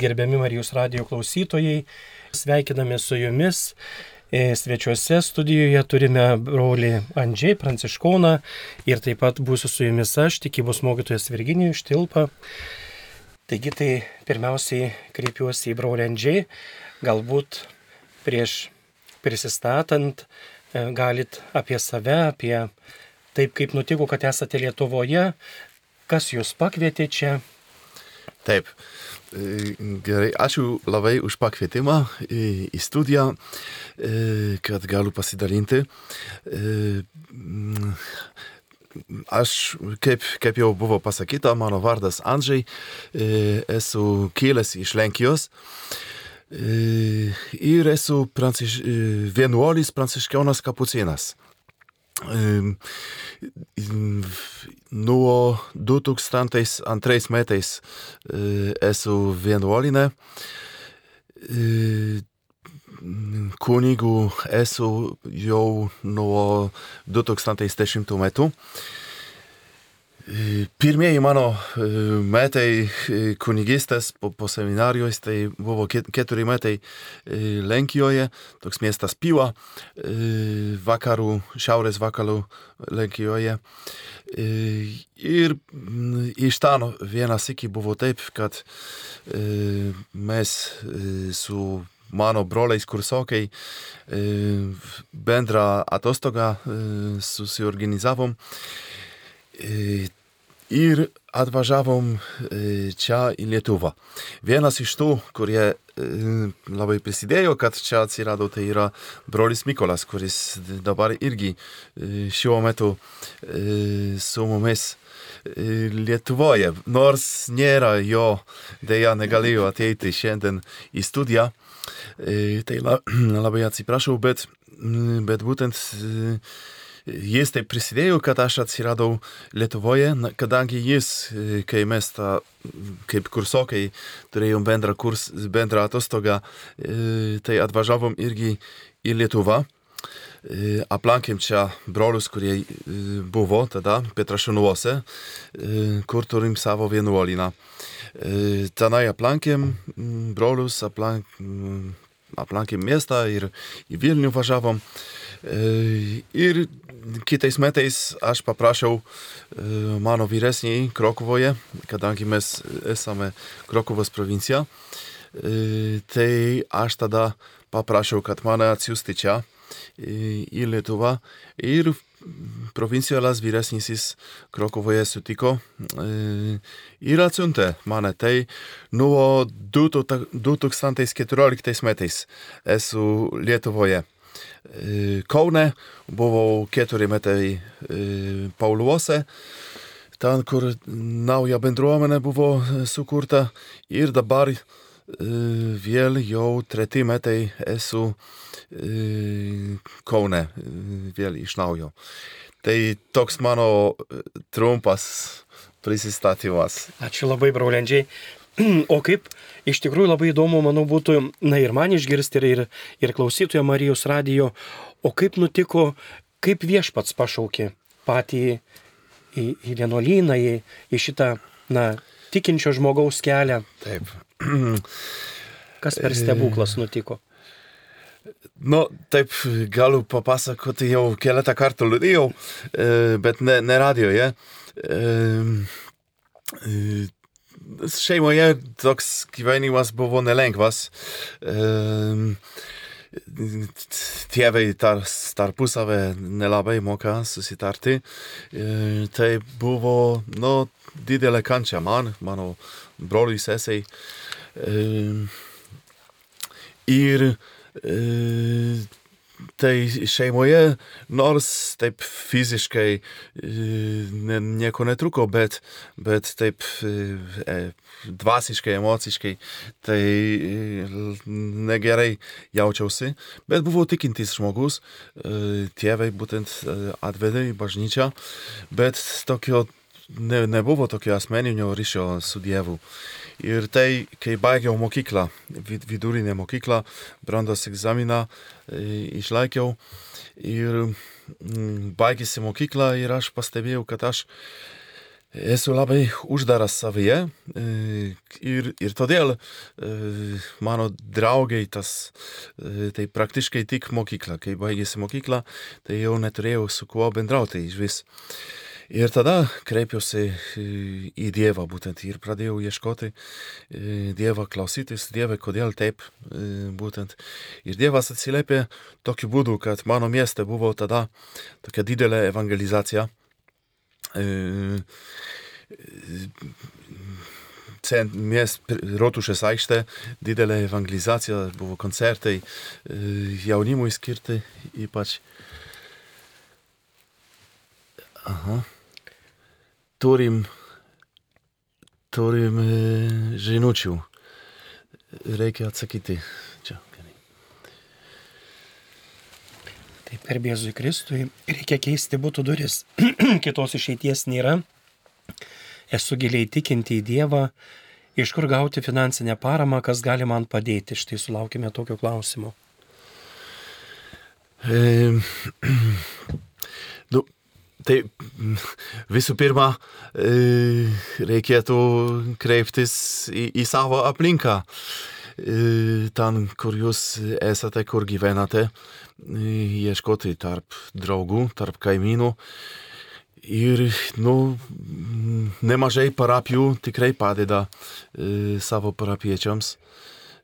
Gerbiami Marijos radio klausytojai, sveikiname su jumis. E, svečiuose studijoje turime brolį Andžiai Pranciškoną ir taip pat būsiu su jumis aš, tikybos mokytojas Virginijus Štilpa. Taigi tai pirmiausiai kreipiuosi į brolį Andžiai, galbūt prieš prisistatant e, galit apie save, apie taip kaip nutiko, kad esate Lietuvoje, kas jūs pakvietė čia. Taip, E, gerai, ačiū labai už pakvietimą į, į studiją, e, kad galiu pasidalinti. E, aš, kaip, kaip jau buvo pasakyta, mano vardas Andžiai, esu kilęs iš Lenkijos ir esu pranciš, vienuolis pranciškionas kapucinas. Nuo 2002 metais esu vienuolinė. Kunigu esu jau nuo 2010 metų. Pirmieji mano e, metai e, kunigystės po, po seminarijos, tai buvo keturi metai e, Lenkijoje, toks miestas Piva, vakarų, šiaurės vakarų Lenkijoje. Ir iš ten vienas iki buvo taip, kad mes su mano broliais kursokai bendrą atostogą susiorganizavom ir atvažiavom čia į Lietuvą. Vienas iš tų, kurie labai prisidėjo, kad čia atsirado, tai yra brolis Mikolas, kuris dabar irgi šiuo metu su mumis Lietuvoje, nors nėra jo, dėja negalėjo ateiti šiandien į studiją. Tai labai atsiprašau, bet, bet būtent jis taip prisidėjo, kad aš atsiradau Lietuvoje, kadangi jis, kai mes tą, kaip kursokai, turėjom bendrą, kurs, bendrą atostogą, tai atvažiavom irgi į Lietuvą. Aplankėm čia brolius, kurie buvo tada Petrašonuose, kur turim savo vienuolyną. Tenai aplankėm brolius, aplank, aplankėm miestą ir į Vilnių važiavom. Ir kitais metais aš paprašiau mano vyresniai Krokuvoje, kadangi mes esame Krokuvos provincija, tai aš tada paprašiau, kad mane atsiųsti čia į Lietuvą ir provincijolas vyresnysis Krokuvoje sutiko ir atsiuntė mane. Tai nuo 2014 metais esu Lietuvoje. Kaune, buvau keturi metai Pauluose, ten, kur nauja bendruomenė buvo sukurta ir dabar vėl jau treti metai esu Kaune, vėl iš naujo. Tai toks mano trumpas prisistatymas. Ačiū labai, braulendžiai. O kaip iš tikrųjų labai įdomu, manau, būtų, na ir man išgirsti, ir, ir klausytojo Marijos radijo, o kaip nutiko, kaip viešpats pašaukė patį į, į vienuolyną, į, į šitą, na, tikinčio žmogaus kelią. Taip. Kas per stebuklas nutiko? Nu, taip, galiu papasakoti jau keletą kartų liūdėjau, bet ne, ne radijoje. Šeimoje toks gyvenimas buvo nelengvas. Tėvai tar, tarpusavę nelabai moka susitarti. Tai buvo, nu, didelė kančia man, mano broliui sesiai. Ir tai šeimoje, nors taip fiziškai ne, nieko netruko, bet, bet taip e, dvasiškai, emociškai, tai negerai jaučiausi, bet buvau tikintis žmogus, tėvai būtent atvedė į bažnyčią, bet tokio ne, nebuvo tokio asmeninio ryšio su Dievu. Ir tai, kai baigiau mokyklą, vid, vidurinę mokyklą, brandos egzaminą išlaikiau ir baigėsi mokykla ir aš pastebėjau, kad aš esu labai uždaras savyje ir, ir todėl mano draugai tas, tai praktiškai tik mokykla. Kai baigėsi mokykla, tai jau neturėjau su kuo bendrauti iš vis. Ir tada kreipiausi į Dievą būtent ir pradėjau ieškoti Dievą, klausytis Dievą, kodėl taip būtent. Ir Dievas atsiliepė tokiu būdu, kad mano mieste buvo tada tokia didelė evangelizacija cent, miest rotušės aikštė, didelė evangelizacija, buvo koncertai jaunimui skirti ypač. Aha. Turim, turim žinučių. Reikia atsakyti. Čia. Taip, per Jėzui Kristui reikia keisti būtų duris. Kitos išeities nėra. Esu giliai tikinti į Dievą. Iš kur gauti finansinę paramą, kas gali man padėti? Štai sulaukime tokio klausimo. E, tai visų pirma, e, reikėtų kreiptis į, į savo aplinką. E, ten, kur jūs esate, kur gyvenate, ieškoti tarp draugų, tarp kaimynų. Ir, nu, nemažai parapijų tikrai padeda e, savo parapiečiams.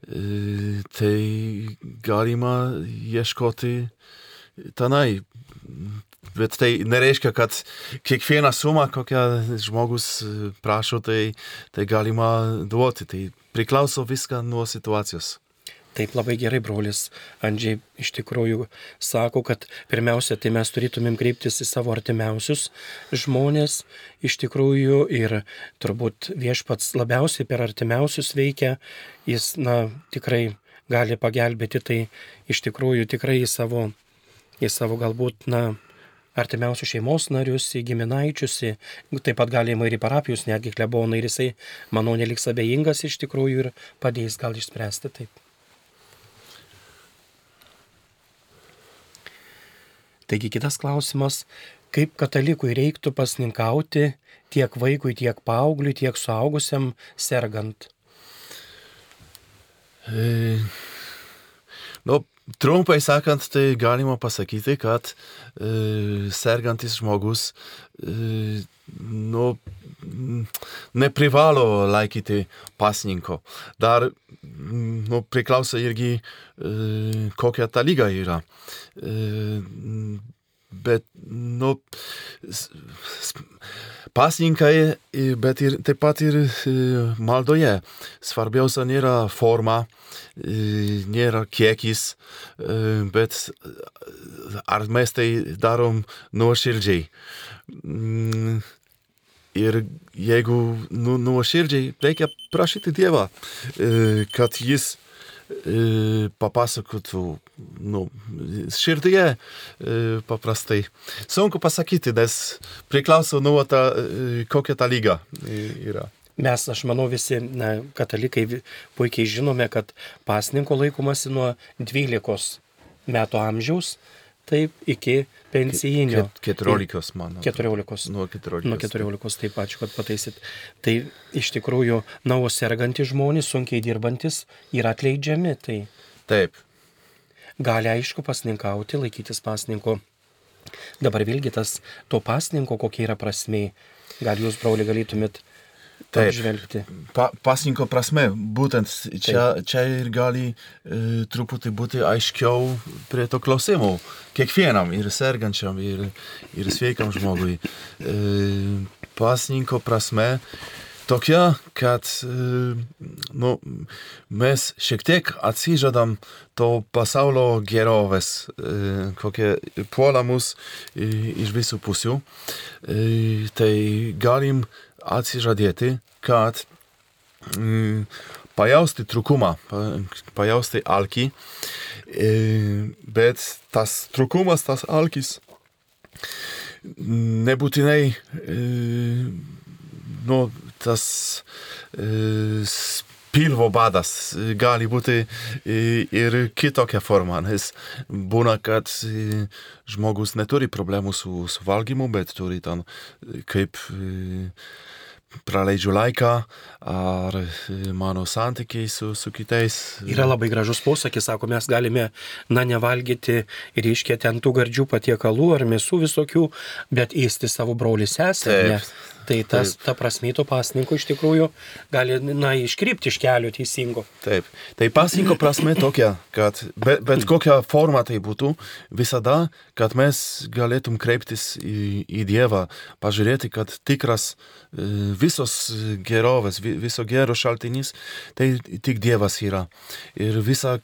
E, tai galima ieškoti tenai. Bet tai nereiškia, kad kiekvieną sumą, kokią žmogus prašo, tai, tai galima duoti. Tai priklauso viską nuo situacijos. Taip labai gerai brolis Andžiai iš tikrųjų sako, kad pirmiausia, tai mes turėtumėm kreiptis į savo artimiausius žmonės iš tikrųjų ir turbūt viešpats labiausiai per artimiausius veikia, jis, na, tikrai gali pagelbėti, tai iš tikrųjų tikrai į savo, į savo galbūt, na, artimiausius šeimos narius, į giminaičius, į, taip pat galima ir į parapijus, netgi klebonai, ir jisai, manau, neliks abejingas iš tikrųjų ir padės gal išspręsti taip. Taigi kitas klausimas, kaip katalikui reiktų pasninkauti tiek vaikui, tiek paaugliui, tiek suaugusiam sergant? E, nu, trumpai sakant, tai galima pasakyti, kad e, sergantis žmogus e, nu, neprivalo laikyti pasninko. Dar nu, priklauso irgi, e, kokia ta lyga yra. E, bet, nu, pasninkai, bet ir taip pat ir maldoje. Svarbiausia nėra forma, nėra kiekis, bet ar mes tai darom nuoširdžiai. Ir jeigu nu, nuoširdžiai reikia prašyti Dievą, kad jis papasakotų, nu, širdyje paprastai. Sunku pasakyti, nes priklauso nuo ta, kokia ta lyga yra. Mes, aš manau, visi na, katalikai puikiai žinome, kad pasninko laikomasi nuo 12 metų amžiaus taip iki pensijinio. Keturiolikos, mano. Keturiolikos. Nuo keturiolikos. Nuo keturiolikos, taip ačiū, kad pataisit. Tai iš tikrųjų, na, o sergantys žmonės, sunkiai dirbantis, yra atleidžiami. Tai taip. Gali aišku pasninkauti, laikytis pasninko. Dabar vėlgi tas to pasninko, kokia yra prasme. Gal jūs, broli, galėtumėt Taip, žvelgti. Pa, pasninko prasme, būtent čia, čia ir gali e, truputį būti aiškiau prie to klausimo. Kiekvienam, ir sergančiam, ir, ir sveikam žmogui. E, pasninko prasme tokia, kad e, nu, mes šiek tiek atsižadam to pasaulio gerovės, e, kokie puola mus iš visų pusių. E, tai galim atsižadėti, kad mm, pajausti trūkumą, pajausti alkį, e, bet tas trūkumas, tas alkis nebūtinai e, nu, tas e, pilvo badas gali būti ir kitokia forma, nes būna, kad žmogus neturi problemų su, su valgymu, bet turi ten kaip praleidžiu laiką, ar mano santykiai su, su kitais. Yra labai gražus posakis, sako, mes galime, na, nevalgyti ir iškė ten tų gardžių patiekalų ar mėsų visokių, bet įsti savo brolį sesę. Ne? Tai tas, Taip. ta prasme, to pasninko iš tikrųjų gali, na, iškrypti iš kelio teisingo. Taip. Tai pasninko prasme tokia, kad bet, bet kokia forma tai būtų, visada, kad mes galėtum kreiptis į, į Dievą, pažiūrėti, kad tikras e, visos gerovės, viso gero šaltinis, tai tik Dievas yra. Ir visa,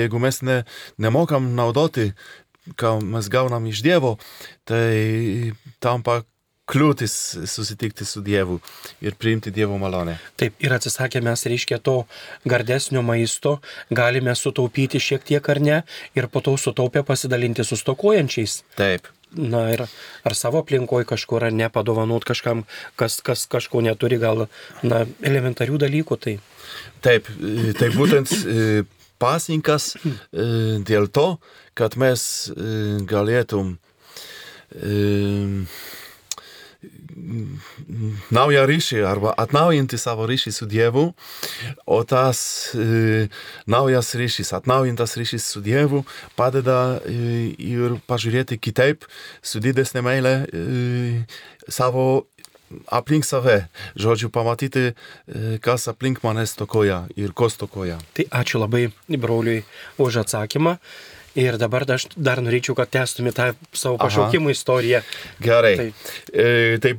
jeigu mes ne, nemokam naudoti ką mes gaunam iš Dievo, tai tampa kliūtis susitikti su Dievu ir priimti Dievo malonę. Taip, ir atsisakę mes, reiškia, to gardesnio maisto, galime sutaupyti šiek tiek ar ne, ir po to sutaupę pasidalinti su stokojančiais. Taip. Na ir ar savo aplinkoje kažkur, ar nepadovanot kažkam, kas, kas kažko neturi, gal, na, elementarių dalykų. Tai. Taip, tai būtent e, pasninkas e, dėl to, kad mes e, galėtum naują ryšį arba atnaujinti savo ryšį su Dievu, o tas e, naujas ryšys, atnaujintas ryšys su Dievu padeda e, ir pažiūrėti kitaip, su didesnė meilė e, savo aplink save, žodžiu, pamatyti, e, kas aplink mane stokoja ir ko stokoja. Tai ačiū labai broliui už atsakymą. Ir dabar aš dar norėčiau, kad tęstumė tą savo pašaukimų Aha. istoriją. Gerai. Tai. E, tai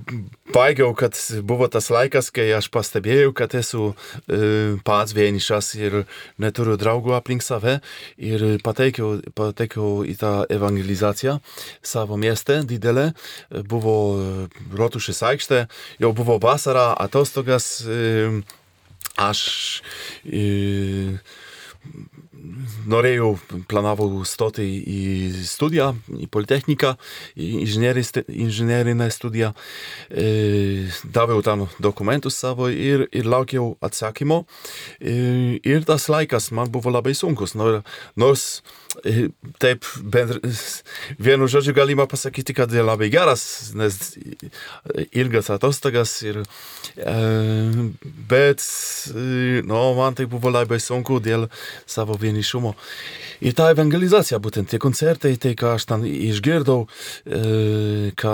baigiau, kad buvo tas laikas, kai aš pastebėjau, kad esu e, pats vienišas ir neturiu draugų aplink save. Ir pateikiau, pateikiau į tą evangelizaciją savo mieste didelę. Buvo rotušės aikštė, jau buvo vasara, atostogas. E, aš e, norėjau, planavau stoti į studiją, į Politechniką, į inžinerinę studiją. E, daviau tam dokumentus savo ir, ir laukiau atsakymo. E, ir tas laikas man buvo labai sunkus, nors taip bendr... vienu žodžiu galima pasakyti, kad labai geras, nes ilgas atostogas. Ir, bet no, man tai buvo labai sunku dėl savo vienišumo. Ir ta evangelizacija, būtent tie koncertai, tai ką aš ten išgirdau, e, ką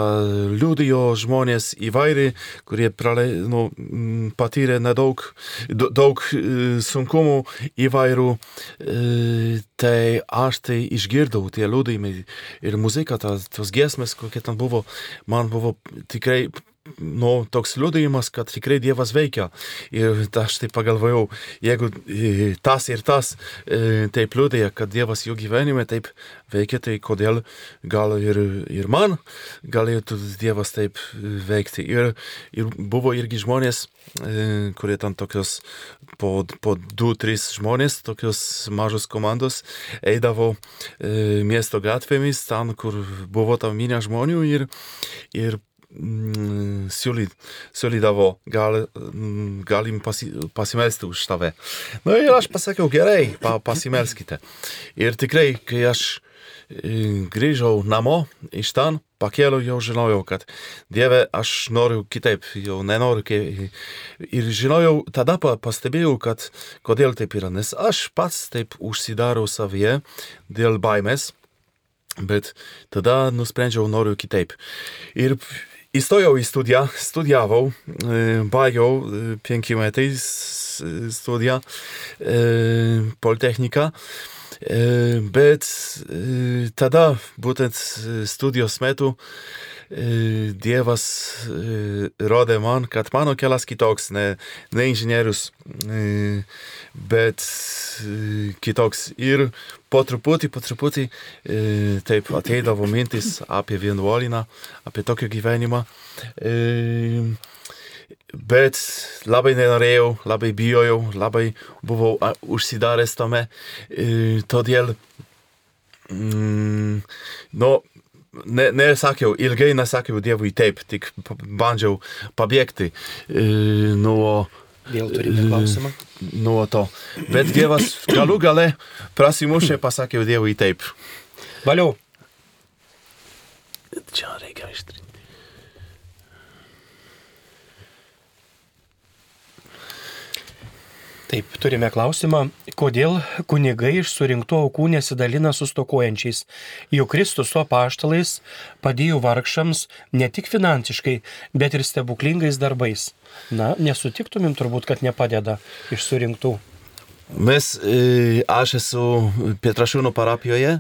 liudijo žmonės įvairiai, kurie pralei, nu, patyrė nedaug daug e, sunkumų įvairių, e, tai aš tai išgirdau tie liudijimai ir muzika, ta, tos giesmės, kokie ten buvo, man buvo tikrai nu, toks liudijimas, kad tikrai Dievas veikia. Ir aš taip pagalvojau, jeigu e, tas ir tas e, taip liudija, kad Dievas jų gyvenime taip veikia, tai kodėl gal ir, ir man galėtų Dievas taip veikti. Ir, ir buvo irgi žmonės, e, kurie ten tokios po, po du, tris žmonės, tokios mažos komandos, eidavo miesto gatvėmis, ten, kur buvo tam minė žmonių ir, ir Mm, siūlydavo, gal, mm, galim pasi, pasimelsti už tave. Na nu, ir aš pasakiau, gerai, pa, pasimelskite. Ir tikrai, kai aš grįžau namo iš ten, pakėliau jau žinojau, kad Dieve, aš noriu kitaip, jau nenoriu. Kai... Ir žinojau, tada pastebėjau, kad kodėl taip yra, nes aš pats taip užsidarau savyje dėl baimės. Bet tada nusprendžiau, noriu kitaip. Ir Įstojau į studiją, studijavau, baigiau penki metai studiją Politechniką, bet tada būtent studijos metu Dievas rodė man, kad mano kelias kitoks, ne, ne inžinierius, bet kitoks. Ir po truputį, po truputį taip ateidavo mintis apie vienuoliną, apie tokį gyvenimą. Bet labai nenorėjau, labai bijojau, labai buvau užsidaręs tame. Todėl, mm, nu, ne, nesakiau, ilgai nesakiau Dievui taip, tik bandžiau pabėgti nuo Vėl turime klausimą. nuo to. Bet Dievas galų gale prasimušė, pasakė Dievui taip. Valiau. Čia reikia ištrinti. Taip, turime klausimą, kodėl kunigai iš surinktų aukų nesidalina su stokojančiais. Juk Kristus su apaštalais padėjo vargšams ne tik finansiškai, bet ir stebuklingais darbais. Na, nesutiktumėm turbūt, kad nepadeda iš surinktų. Mes, e, aš esu Pietrašūnų parapijoje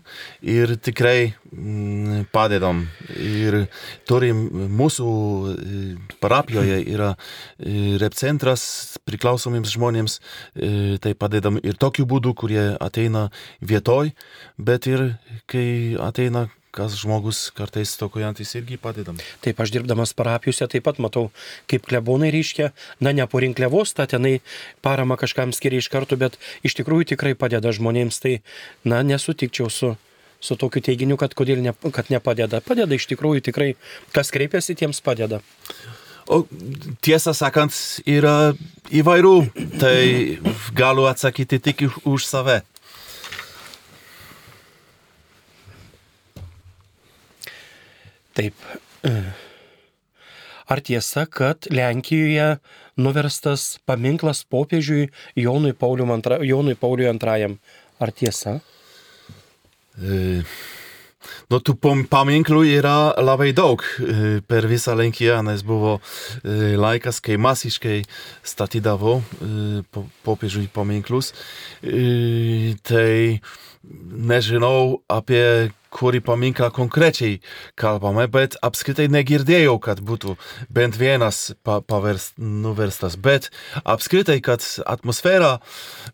ir tikrai mm, padedam. Ir turim mūsų e, parapijoje yra e, repcentras priklausomiems žmonėms, tai padedam ir tokiu būdu, kurie ateina vietoj, bet ir kai ateina kas žmogus kartais stokojantis irgi padedam. Taip, aš dirbdamas parapijose taip pat matau, kaip klebonai reiškia, na ne po rinkliavos, ta tenai parama kažkam skiria iš karto, bet iš tikrųjų tikrai padeda žmonėms, tai na nesutikčiau su, su tokiu teiginiu, kad kodėl ne, kad nepadeda. Padeda iš tikrųjų tikrai, kas kreipiasi, tiems padeda. O tiesą sakant, yra įvairių, tai galiu atsakyti tik už save. Taip. Ar tiesa, kad Lenkijoje nuverstas paminklas popiežiui Jonui Pauliui, antra, Jonui Pauliui II? Ar tiesa? E, Nu, tų paminklų yra labai daug e, per visą Lenkiją, nes buvo e, laikas, kai masiškai statydavo e, po- popiežiui paminklus. E, Tai nežinau apie kurį paminklą konkrečiai kalbame, bet apskritai negirdėjau, kad būtų bent vienas pa, pavers, nuverstas. Bet apskritai, kad atmosfera,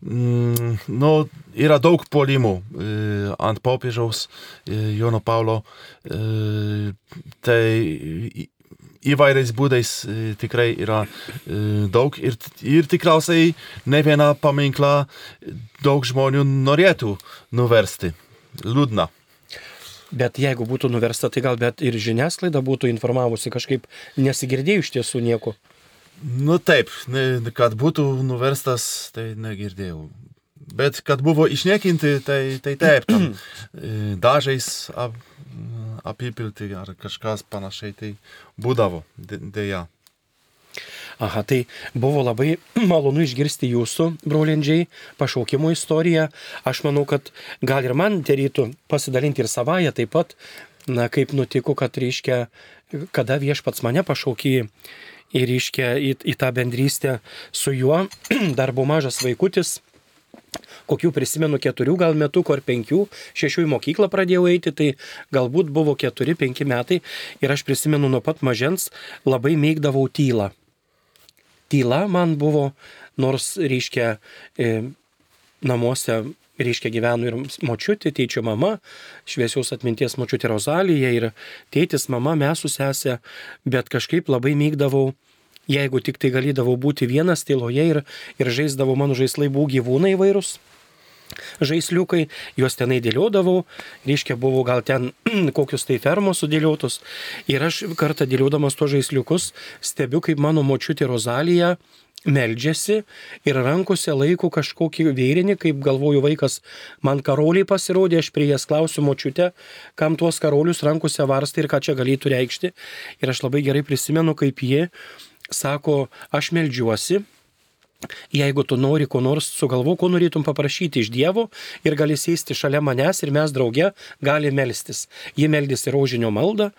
mm, nu, yra daug polimų e, ant popiežiaus e, Jono Paulo. E, tai įvairiais būdais e, tikrai yra e, daug ir, ir tikriausiai ne vieną paminklą daug žmonių norėtų nuversti. Liūdna. Bet jeigu būtų nuversta, tai gal bet ir žiniasklaida būtų informavusi kažkaip nesigirdėjau iš tiesų nieko. Nu taip, kad būtų nuverstas, tai negirdėjau. Bet kad buvo išniekinti, tai, tai taip, tam e, dažais ap, apipilti ar kažkas panašiai, tai būdavo dėja. Aha, tai buvo labai malonu išgirsti jūsų, brolindžiai, pašaukimo istoriją. Aš manau, kad gal ir man terytų pasidalinti ir savoje taip pat, na, kaip nutiko, kad reiškia, kada viešpats mane pašaukė ir reiškia į, į tą bendrystę su juo, dar buvo mažas vaikutis. Kokių prisimenu keturių gal metukų ar penkių, šešių į mokyklą pradėjau eiti, tai galbūt buvo keturi, penki metai ir aš prisimenu nuo pat mažens labai mėgdavau tylą tyla man buvo, nors, reiškia, e, namuose, reiškia, gyveno ir močiutė, tėčio mama, šviesios atminties močiutė Rozalija ir tėtis, mama, mes su sesė, bet kažkaip labai mėgdavau, jeigu tik tai galėdavau būti vienas tyloje ir, ir žaisdavau mano žaislai buvo gyvūnai įvairūs. Žaisliukai, juos tenai dėliodavau, reiškia, buvo gal ten kokius tai fermos sudėliotus. Ir aš kartą dėliodamas tuos žaisliukus stebiu, kaip mano močiutė Rozalija meldžiasi ir rankose laiko kažkokį vėrinį, kaip galvoju vaikas, man karoliai pasirodė, aš prie jas klausiu močiutę, kam tuos karolius rankose varstai ir ką čia galėtų reikšti. Ir aš labai gerai prisimenu, kaip jie sako, aš meldžiuosi, Jeigu tu nori ko nors sugalvo, ko norėtum paprašyti iš Dievo ir gali sėsti šalia manęs ir mes drauge gali melstis. Jie meldėsi rožinio maldą.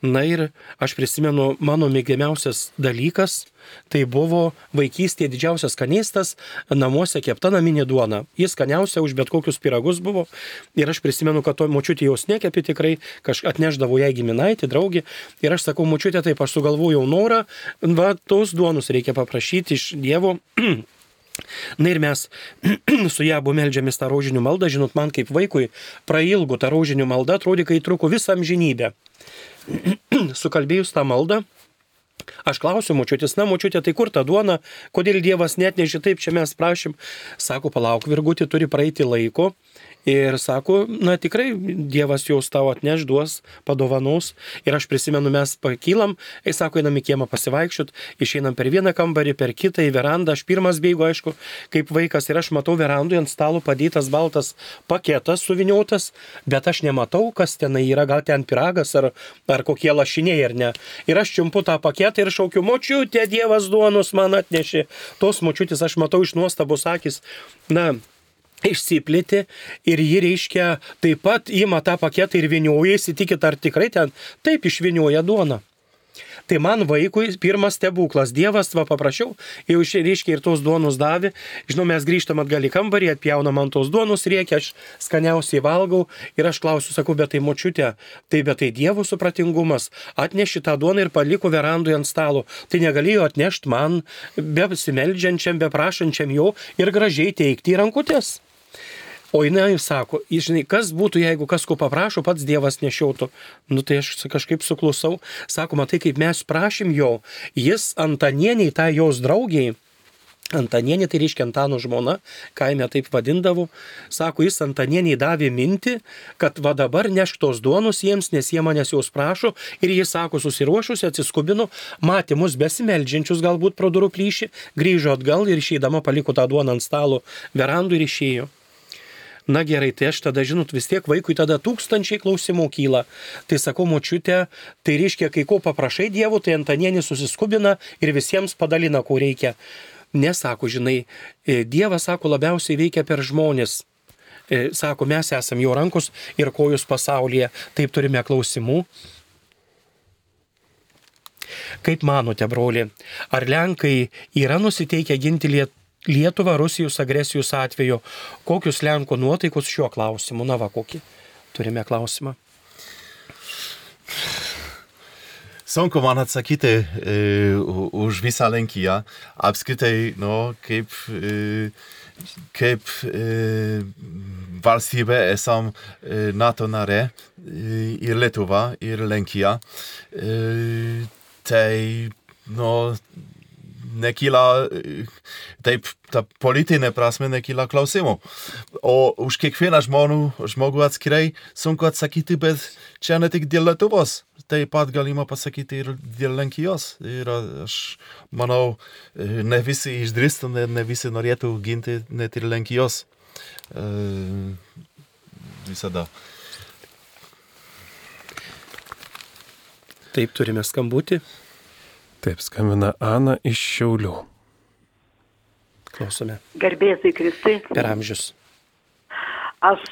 Na ir aš prisimenu, mano mėgiamiausias dalykas, tai buvo vaikystėje didžiausias skanėstas, namuose kepta naminė duona. Jis skaniausia už bet kokius piragus buvo. Ir aš prisimenu, kad to močiutė jos nekepi tikrai, kažką atneždavo jai giminaitį, draugį. Ir aš sakau, močiutė, taip aš sugalvojau norą, va, tos duonus reikia paprašyti iš Dievo. Na ir mes su ją abu melžiamės tą rožinių maldą, žinot, man kaip vaikui prailgo tą rožinių maldą, atrodė, kai truko visą amžinybę. Sukalbėjus tą maldą, Aš klausiu močiutės, na močiutė, tai kur ta duona, kodėl Dievas net nežinai taip, čia mes prašym. Sako, palauk, virgutį turi praeiti laiko Ir sako, na tikrai Dievas jos tau atneš, duos, padovanos. Ir aš prisimenu, mes pakylam, jis sako, einam į kiemą pasivaikščiot, išeinam per vieną kambarį, per kitą į verandą. Aš pirmas bėgu, aišku, kaip vaikas ir aš matau verandui ant stalo padėtas baltas paketas suviniotas, bet aš nematau, kas ten yra, gal ten piragas ar, ar kokie lašiniai ar ne. Ir aš čiumpu tą paketą ir šaukiu, močiutė, Dievas duonus man atnešė. Tos močiutės aš matau iš nuostabus akis. Na, išsiplėti ir ji reiškia taip pat ima tą paketą ir vinioja, įsitikit, ar tikrai ten taip išvinioja duoną. Tai man vaikui pirmas stebuklas. Dievas, va paprašiau, jau reiškia ir tos duonus davė. Žinau, mes grįžtam atgal į kambarį, atpjaunam ant tos duonus, reikia, aš skaniausiai valgau ir aš klausiu, sakau, bet tai močiutė, tai bet tai Dievo supratingumas. Atneši tą duoną ir paliko verandui ant stalo. Tai negalėjo atnešti man, be simeldžiančiam, be prašančiam jo ir gražiai teikti į rankutės. O jinai sako, žinai, kas būtų, jeigu kas ko paprašo, pats Dievas nešiotų. Nu tai aš kažkaip suklusau. Sako, matai, kaip mes prašym jo, jis Antanieniai, tai jos draugiai, Antanienė tai reiškia Antano žmona, kaime taip vadindavo, sako, jis Antanieniai davė mintį, kad va dabar neštos duonus jiems, nes jie manęs jos prašo ir jis sako, susiruošusi, atsiskubino, matė mus besimeldžiančius galbūt pro durų plyšį, grįžo atgal ir išeidama paliko tą duoną ant stalo verandų ir išėjo. Na gerai, tai aš tada, žinot, vis tiek vaikui tada tūkstančiai klausimų kyla. Tai sakau, močiutė, tai reiškia, kai ko paprašai Dievo, tai Antanienis susiskubina ir visiems padalina, ko reikia. Nesako, žinai, e, Dievas, sako, labiausiai veikia per žmonės. E, sako, mes esame jo rankos ir kojus pasaulyje. Taip turime klausimų. Kaip manote, broli, ar Lenkai yra nusiteikę ginti Lietuvą? Lietuvą Rusijos agresijos atveju. Kokius Lenko nuotaikus šiuo klausimu? Na va, kokį turime klausimą. Sunku man atsakyti e, už visą Lenkiją. Apskritai, no, kaip, e, kaip e, valstybė esam e, NATO nare e, ir Lietuva ir Lenkija. E, tai, no, nekyla, taip, ta politinė prasme nekyla klausimų. O už kiekvieną žmonių, žmogų atskirai sunku atsakyti, bet čia ne tik dėl Lietuvos, taip pat galima pasakyti ir dėl Lenkijos. Ir aš manau, ne visi išdrįstų, ne, ne visi norėtų ginti net ir Lenkijos. E, visada. Taip, turime skambutį. Taip, skambina Ana iš Šiaulių. Klausome. Garbėsai Kristai. Per amžius. Aš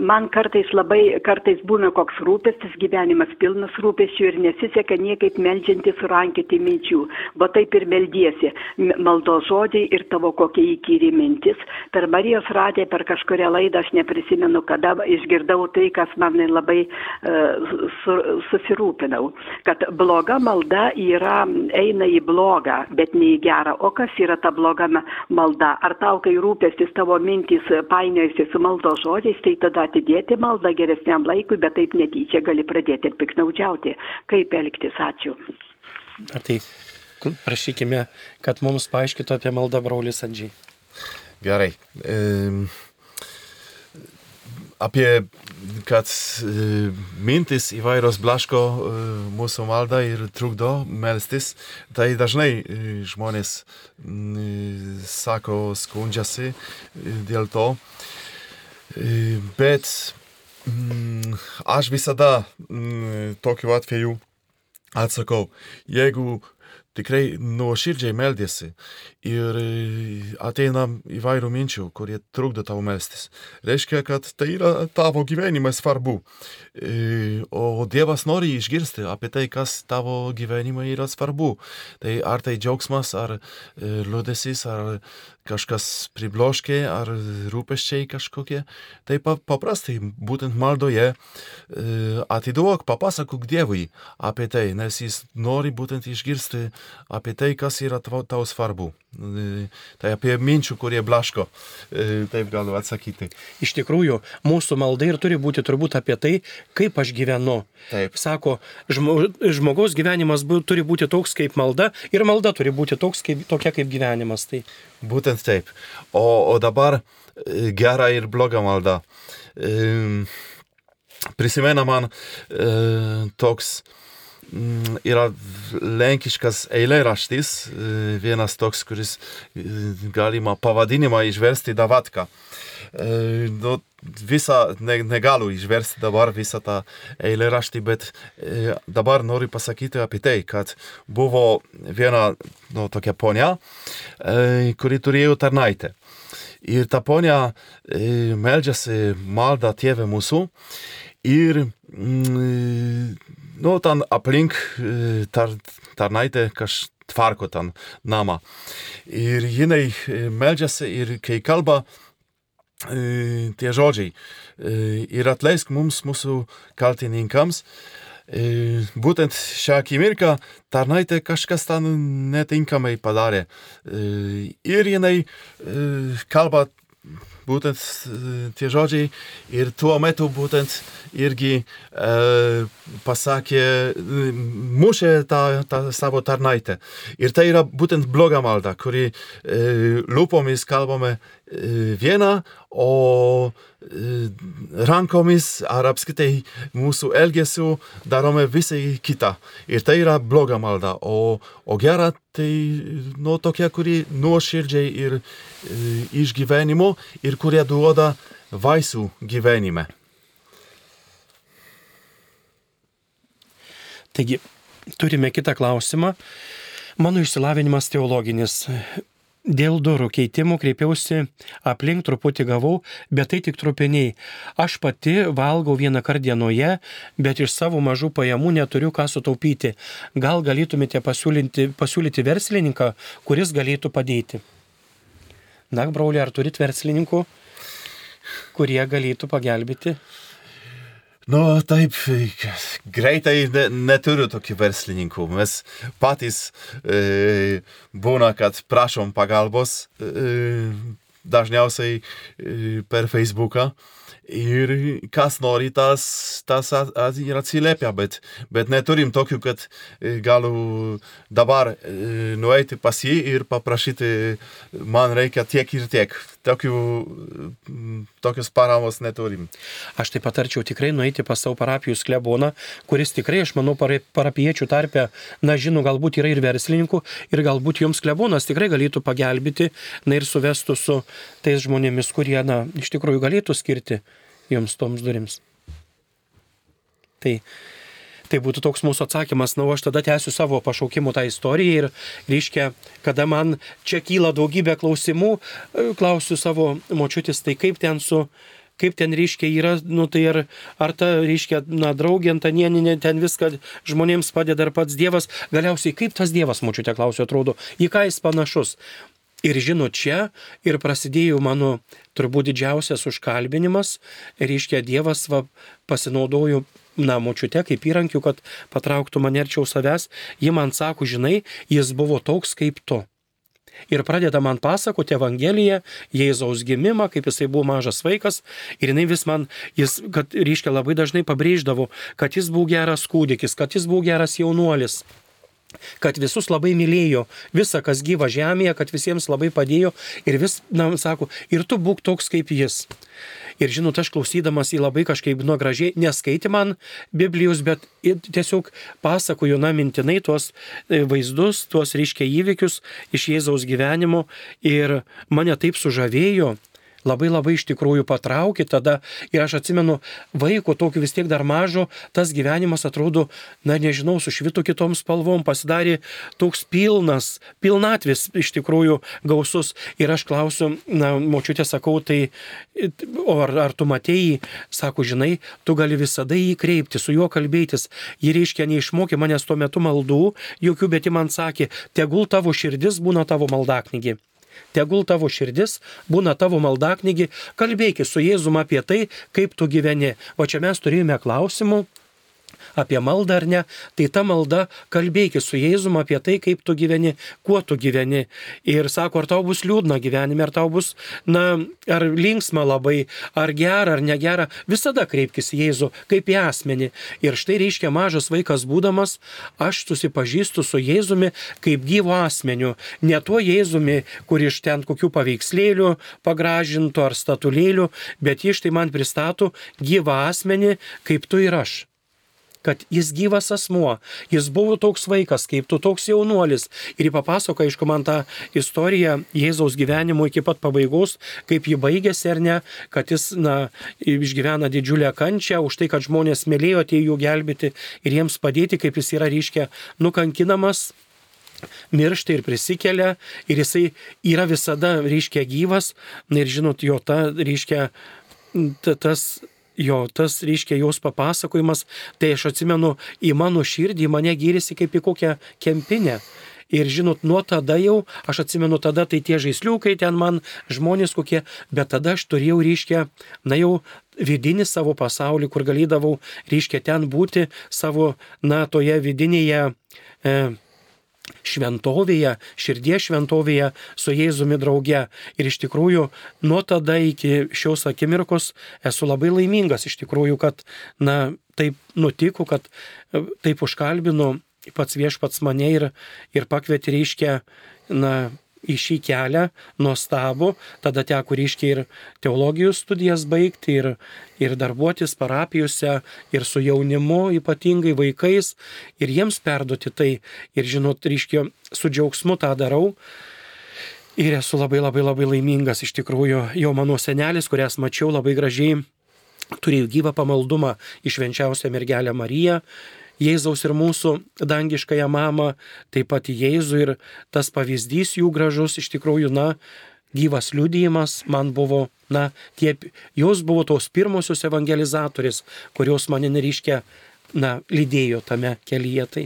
man kartais labai, kartais būna koks rūpestis, gyvenimas pilnas rūpesčių ir nesiseka niekaip melžianti surankyti minčių. Va taip ir meldiesi. Maldo žodžiai ir tavo kokia įkyri mintis. Per Marijos radiją, per kažkuria laidą, aš neprisimenu, kada išgirdau tai, kas man labai uh, su, susirūpinau. Kad bloga malda yra, eina į blogą, bet ne į gerą. O kas yra ta bloga malda? Ar tau, kai rūpestis tavo mintys painiojasi su maldo žodžiais, tai tada tada atidėti maldą geresniam laikui, bet taip netyčia gali pradėti ir piknaudžiauti. Kaip elgtis? Ačiū. Ar tai prašykime, kad mums paaiškito apie maldą braulis Andžiai. Gerai. E, apie, kad e, mintis įvairios blaško e, mūsų maldą ir trukdo melstis, tai dažnai e, žmonės m, sako, skundžiasi dėl to. Bet mm, aš visada mm, tokiu atveju atsakau, jeigu tikrai nuoširdžiai meldėsi ir ateina įvairių minčių, kurie trukdo tau melstis. Reiškia, kad tai yra tavo gyvenimas svarbu. O Dievas nori išgirsti apie tai, kas tavo gyvenime yra svarbu. Tai ar tai džiaugsmas, ar liūdėsis, ar kažkas pribloškė ar rūpeščiai kažkokie, tai paprastai būtent maldoje e, atiduok, papasakok Dievui apie tai, nes jis nori būtent išgirsti apie tai, kas yra tau, svarbu. E, tai apie minčių, kurie blaško, e, taip galiu atsakyti. Iš tikrųjų, mūsų malda ir turi būti turbūt apie tai, kaip aš gyvenu. Taip. Sako, žmogaus gyvenimas turi būti toks kaip malda ir malda turi būti toks kaip, tokia kaip gyvenimas. Tai. Būtent būtent taip. O, o dabar e, gera ir bloga malda. E, prisimena man e, toks mm, yra lenkiškas eilėraštis, e, vienas toks, kuris e, galima pavadinimą išversti davatka. E, nu, visą ne, negaliu išversti dabar visą tą eilėraštį, bet e, dabar noriu pasakyti apie tai, kad buvo viena nu, tokia ponia, e, kuri turėjo tarnaitę. Ir ta ponia e, meldžiasi maldą tėvę mūsų ir mm, nu, ten aplink e, tar, tarnaitę kažkas tvarko ten namą. Ir jinai e, meldžiasi ir kai kalba, tie žodžiai e, ir atleisk mums mūsų kaltininkams. Būtent šią akimirką tarnaitė kažkas ten netinkamai padarė. Ir jinai kalba būtent e, tie žodžiai ir tuo metu būtent irgi e, pasakė, e, mušė tą, tą savo tarnaitę. Ir tai yra būtent bloga malda, kuri e, lūpomis kalbame e, vieną, o e, rankomis ar apskritai mūsų elgesiu darome visai kitą. Ir tai yra bloga malda, o, o gera tai nu, tokia, kuri nuoširdžiai ir iš gyvenimo ir kurie duoda vaisių gyvenime. Taigi, turime kitą klausimą. Mano išsilavinimas teologinis. Dėl durų keitimų kreipiausi, aplink truputį gavau, bet tai tik trupiniai. Aš pati valgau vieną kartą dienoje, bet iš savo mažų pajamų neturiu ką sutaupyti. Gal galėtumėte pasiūlyti, pasiūlyti verslininką, kuris galėtų padėti? Na, broliai, ar turit verslininkų, kurie galėtų pagelbėti? Nu, taip, greitai ne, neturiu tokių verslininkų. Mes patys e, būna, kad prašom pagalbos, e, dažniausiai e, per Facebooką. Ir kas nori, tas, tas ir atsiliepia, bet, bet neturim tokių, kad galiu dabar nueiti pas jį ir paprašyti, man reikia tiek ir tiek. Tokių, tokios paramos neturim. Aš tai patarčiau tikrai nueiti pas savo parapijų kleboną, kuris tikrai, aš manau, para- parapiečių tarpe, na, žinau, galbūt yra ir verslininkų, ir galbūt jums klebonas tikrai galėtų pagelbėti, na ir suvestų su tais žmonėmis, kurie, na, iš tikrųjų galėtų skirti jums toms durims. Tai Tai būtų toks mūsų atsakymas, na, aš tada tęsiu savo pašaukimų tą istoriją ir, reiškia, kada man čia kyla daugybė klausimų, e, klausiu savo močiutis, tai kaip ten su, kaip ten, reiškia, yra, nu tai ar, ar ta, reiškia, na, draugė Antanieninė ten viską žmonėms padeda, ar pats Dievas, galiausiai kaip tas Dievas, močiutė klausiu, atrodo, į ką jis panašus. Ir žinot, čia ir prasidėjo mano turbūt didžiausias užkalbinimas, reiškia, Dievas va, pasinaudojo na, močiute kaip įrankiu, kad patrauktų mane arčiau savęs, ji man sako, žinai, jis buvo toks kaip tu. Ir pradeda man pasakoti Evangeliją, Jėzaus gimimą, kaip jisai buvo mažas vaikas. Ir jinai vis man, jis, kad ryškia labai dažnai pabrėždavo, kad jis buvo geras kūdikis, kad jis buvo geras jaunuolis kad visus labai mylėjo, visą, kas gyva žemėje, kad visiems labai padėjo ir vis, na, sako, ir tu būk toks kaip jis. Ir žinot, aš klausydamas į labai kažkaip nuo gražiai, neskaiti man Biblijos, bet tiesiog pasakoju, na, mintinai tuos e, vaizdus, tuos reiškia įvykius iš Jėzaus gyvenimo ir mane taip sužavėjo, labai labai iš tikrųjų patraukė tada ir aš atsimenu vaiko tokiu vis tiek dar mažo, tas gyvenimas atrodo, na nežinau, sušvito kitom spalvom, pasidarė toks pilnas, pilnatvis iš tikrųjų gausus ir aš klausiu, na, močiutė sakau, tai o ar, ar tu matėjai, sako, žinai, tu gali visada jį kreipti, su juo kalbėtis. Ji reiškia, neišmokė manęs tuo metu maldų, jokių, bet ji man sakė, tegul tavo širdis būna tavo maldaknygi. Tegul tavo širdis būna tavo maldaknygi, kalbėki su Jėzum apie tai, kaip tu gyveni. O čia mes turėjome klausimų, apie maldą ar ne, tai ta malda kalbėki su Jėzum apie tai, kaip tu gyveni, kuo tu gyveni. Ir sako, ar tau bus liūdna gyvenime, ar tau bus, na, ar linksma labai, ar gera, ar negera, visada kreipkis į Jėzų kaip į asmenį. Ir štai reiškia mažas vaikas būdamas, aš susipažįstu su Jėzumi kaip gyvo asmeniu, ne tuo Jėzumi, kur iš ten kokių paveikslėlių pagražintų ar statulėlių, bet iš tai man pristato gyvą asmenį kaip tu ir aš kad jis gyvas asmuo, jis buvo toks vaikas, kaip tu toks jaunuolis. Ir jį papasako, aišku, man tą istoriją Jėzaus gyvenimo iki pat pabaigos, kaip jį baigėsi ar ne, kad jis, na, išgyvena didžiulę kančią už tai, kad žmonės mylėjo atėjo jų gelbėti ir jiems padėti, kaip jis yra ryškia nukankinamas miršta ir prisikelia ir jisai yra visada, reiškia, gyvas. Ir žinot, jo ta, reiškia, tas jo, tas, reiškia, jos papasakojimas, tai aš atsimenu, į mano širdį mane gyrėsi kaip į kokią kempinę. Ir žinot, nuo tada jau, aš atsimenu tada, tai tie žaisliukai ten man žmonės kokie, bet tada aš turėjau, reiškia, na jau vidinį savo pasaulį, kur galėdavau, reiškia, ten būti savo, na, toje vidinėje e, šventovėje, širdies šventovėje su Jėzumi drauge. Ir iš tikrųjų, nuo tada iki šios akimirkos esu labai laimingas iš tikrųjų, kad, na, taip nutiko, kad e, taip užkalbinu pats viešpats mane ir, ir pakvietė, reiškia, na, į šį kelią nuostabų, tada teko ryškiai ir teologijos studijas baigti, ir, ir darbuotis parapijose, ir su jaunimu, ypatingai vaikais, ir jiems perduoti tai, ir žinot, ryškiai su džiaugsmu tą darau. Ir esu labai labai labai laimingas iš tikrųjų, jo mano senelis, kurias mačiau labai gražiai, turėjo gyvą pamaldumą išvenčiausią mergelę Mariją Jėzaus ir mūsų dangiškąją mamą, taip pat Jėzų ir tas pavyzdys jų gražus iš tikrųjų, na, gyvas liudijimas man buvo, na, tie, jos buvo tos pirmosios evangelizatorės, kurios mane nereiškia, na, lydėjo tame kelyje. Tai.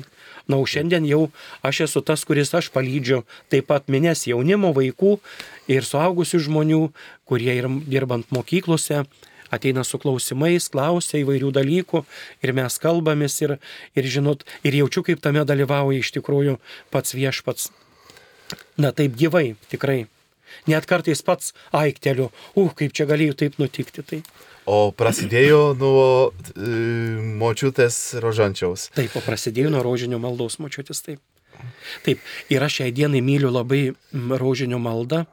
Na, o šiandien jau aš esu tas, kuris aš palydžiu taip pat minės jaunimo vaikų ir suaugusių žmonių, kurie ir dirbant mokyklose ateina su klausimais, klausia įvairių dalykų ir mes kalbamės ir, ir žinot, ir jaučiu, kaip tame dalyvauja iš tikrųjų pats viešpats. Na taip gyvai, tikrai. Net kartais pats aikteliu, uh, kaip čia galėjo taip nutikti. Tai. O prasidėjo nuo e, močiutės rožančiaus. Taip, o prasidėjo nuo rožinio maldos močiutės, taip. Taip, ir aš šiai dienai myliu labai rožinio maldą,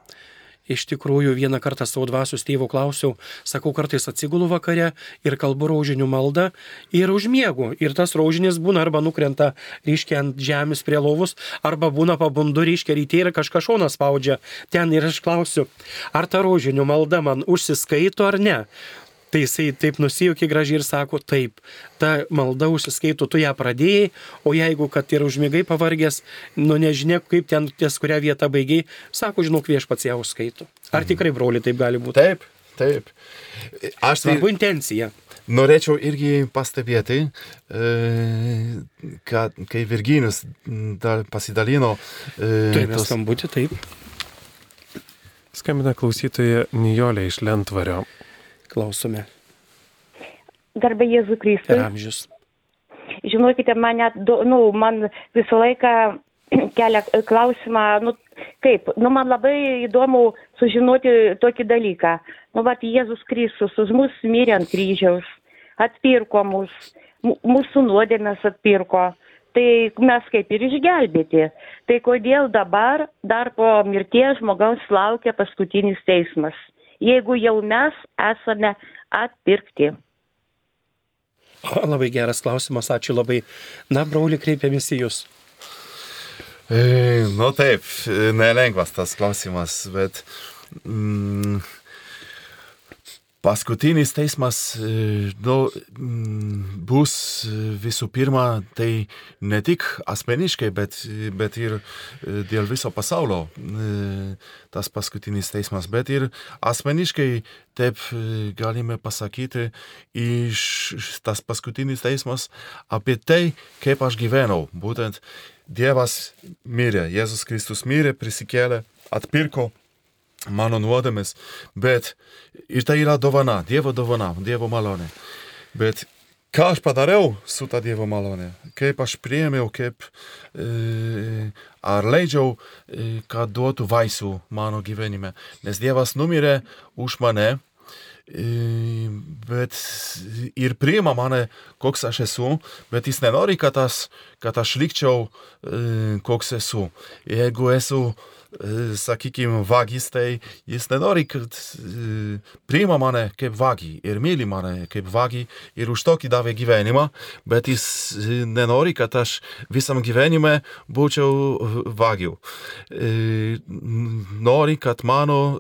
Iš tikrųjų, vieną kartą savo dvasios tėvo klausiau, sakau, kartais atsigulu vakare ir kalbu raužinių maldą ir užmiegu. Ir tas raužinis būna arba nukrenta ryškiai ant žemės prie lovus, arba būna pabundu ryškiai ryte ir kažką šoną spaudžia. Ten ir aš klausiu, ar ta raužinių malda man užsiskaito ar ne. Tai jisai taip nusijaukia gražiai ir sako, taip, ta malda užsiskaito, tu ją pradėjai, o jeigu, kad ir užmėgai pavargęs, nu nežinia, kaip ten ties kurią vietą baigiai, sako, žinok, viešpats ją užskaito. Ar mhm. tikrai, broli, taip gali būti? Taip, taip. Aš tai... Svarbu intencija. Norėčiau irgi pastebėti, e, kad kai Virginijus pasidalino. E, Turime tos... skambutį, taip. Skambina klausytoja Nijolė iš Lentvario. Klausome. Garbė Jėzų Kristui. Amžius. Žinokite, man, net, nu, man visą laiką kelia klausimą, nu, kaip, nu, man labai įdomu sužinoti tokį dalyką. Nu, va, Jėzus Kristus už mus mirė ant kryžiaus, atpirko mus, mūsų nuodėmės atpirko. Tai mes kaip ir išgelbėti. Tai kodėl dabar dar po mirties žmogaus laukia paskutinis teismas? Jeigu jau mes esame atpirkti? Labai geras klausimas, ačiū labai. Na, brauli, kreipiamės į Jūs. E, nu taip, nelengvas tas klausimas, bet mm, Paskutinis teismas e, nu, bus visų pirma, tai ne tik asmeniškai, bet, bet ir e, dėl viso pasaulio e, tas paskutinis teismas, bet ir asmeniškai, taip galime pasakyti, iš tas paskutinis teismas apie tai, kaip aš gyvenau. Būtent Dievas mirė, Jėzus Kristus mirė, prisikėlė, atpirko mano nuodėmes, bet ir tai yra dovana, Dievo dovana, Dievo malonė. Bet ką aš padariau su ta Dievo malonė, kaip aš priėmiau, kaip e, ar leidžiau, e, kad duotų vaisių mano gyvenime. Nes Dievas numirė už mane, e, bet ir priima mane, koks aš esu, bet jis nenori, kad aš, kad aš likčiau, e, koks esu. Jeigu esu sakykime, vagis, tai jis nenori, kad priima mane kaip vagį ir myli mane kaip vagį ir už tokį davė gyvenimą, bet jis nenori, kad aš visam gyvenime būčiau vagiu. Nori, kad mano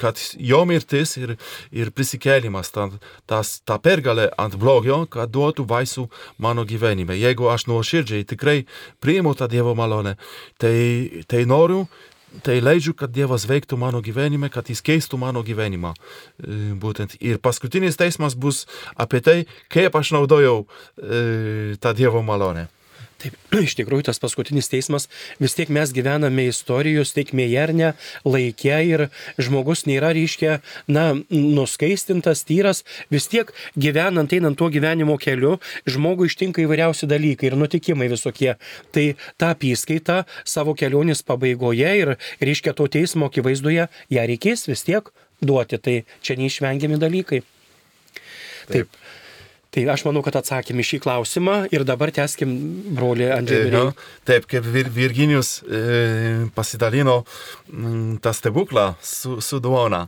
kad jo mirtis ir, ir prisikėlimas, ta, tas, ta pergalė ant blogio, kad duotų vaisių mano gyvenime. Jeigu aš nuoširdžiai tikrai priimu tą Dievo malonę, tai, tai noriu, tai leidžiu, kad Dievas veiktų mano gyvenime, kad jis keistų mano gyvenimą. E, būtent. Ir paskutinis teismas bus apie tai, kaip aš naudojau e, tą Dievo malonę. Taip, iš tikrųjų tas paskutinis teismas, vis tiek mes gyvename istorijos teikmėje ar ne, laikė ir žmogus nėra ryškia, na, nuskaistintas, tyras, vis tiek gyvenant, einant tuo gyvenimo keliu, žmogui ištinka įvairiausi dalykai ir nutikimai visokie. Tai tą apskaitą savo kelionės pabaigoje ir ryškia to teismo akivaizdoje ją reikės vis tiek duoti, tai čia neišvengiami dalykai. Taip. Taip. Tai aš manau, kad atsakėme šį klausimą ir dabar teskim, broli Andžiai. Taip, kaip Vir Virginijus e, pasidalino m, tą stebuklą su, su duona.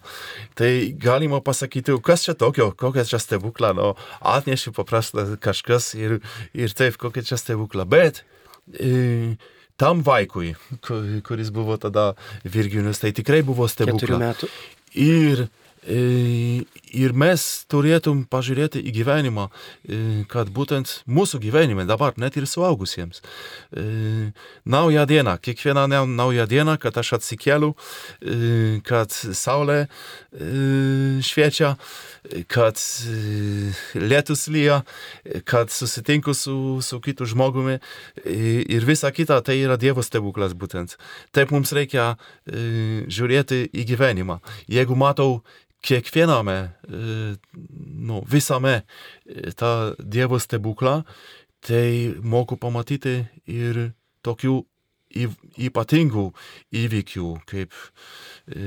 Tai galima pasakyti, kas čia tokio, kokia čia stebukla, no, atneši paprastą kažkas ir, ir taip, kokia čia stebukla. Bet e, tam vaikui, kuris buvo tada Virginijus, tai tikrai buvo stebukla. Ir Ir mes turėtum pažiūrėti į gyvenimą, kad būtent mūsų gyvenime dabar, net ir suaugusiems, nauja diena, kiekviena nauja diena, kad aš atsikeliu, kad saulė šviečia, kad lietus lyja, kad susitinku su, su kitu žmogumi ir visa kita, tai yra Dievo stebuklas būtent. Taip mums reikia žiūrėti į gyvenimą. Jeigu matau kiekviename, nu, visame tą Dievo stebuklą, tai moku pamatyti ir tokių ypatingų įvykių, kaip e,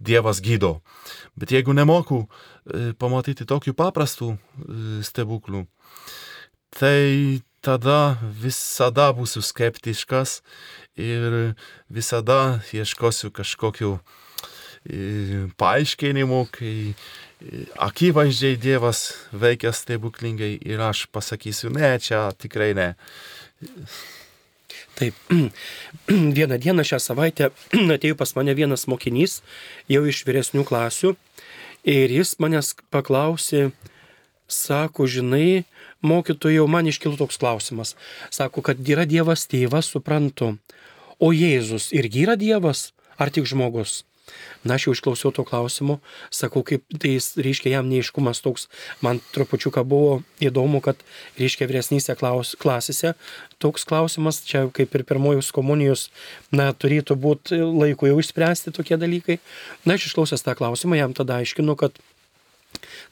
Dievas gydo. Bet jeigu nemoku e, pamatyti tokių paprastų e, stebuklų, tai tada visada būsiu skeptiškas ir visada ieškosiu kažkokiu paaiškinimų, kai akivaizdžiai Dievas veikia stebuklingai ir aš pasakysiu, ne, čia tikrai ne. Taip, vieną dieną šią savaitę atėjo pas mane vienas mokinys, jau iš vyresnių klasių, ir jis manęs paklausė, sako, žinai, mokytojau, man iškilo toks klausimas. Sako, kad yra Dievas tėvas, suprantu. O Jėzus irgi yra Dievas, ar tik žmogus? Na, aš jau išklausiau to klausimo, sakau, kaip tai reiškia jam neiškumas toks, man trupučiuką buvo įdomu, kad reiškia vyresnyse klaus, klasėse toks klausimas, čia kaip ir pirmojus komunijos, na, turėtų būti laiku jau išspręsti tokie dalykai. Na, aš išklausęs tą klausimą, jam tada aiškinu, kad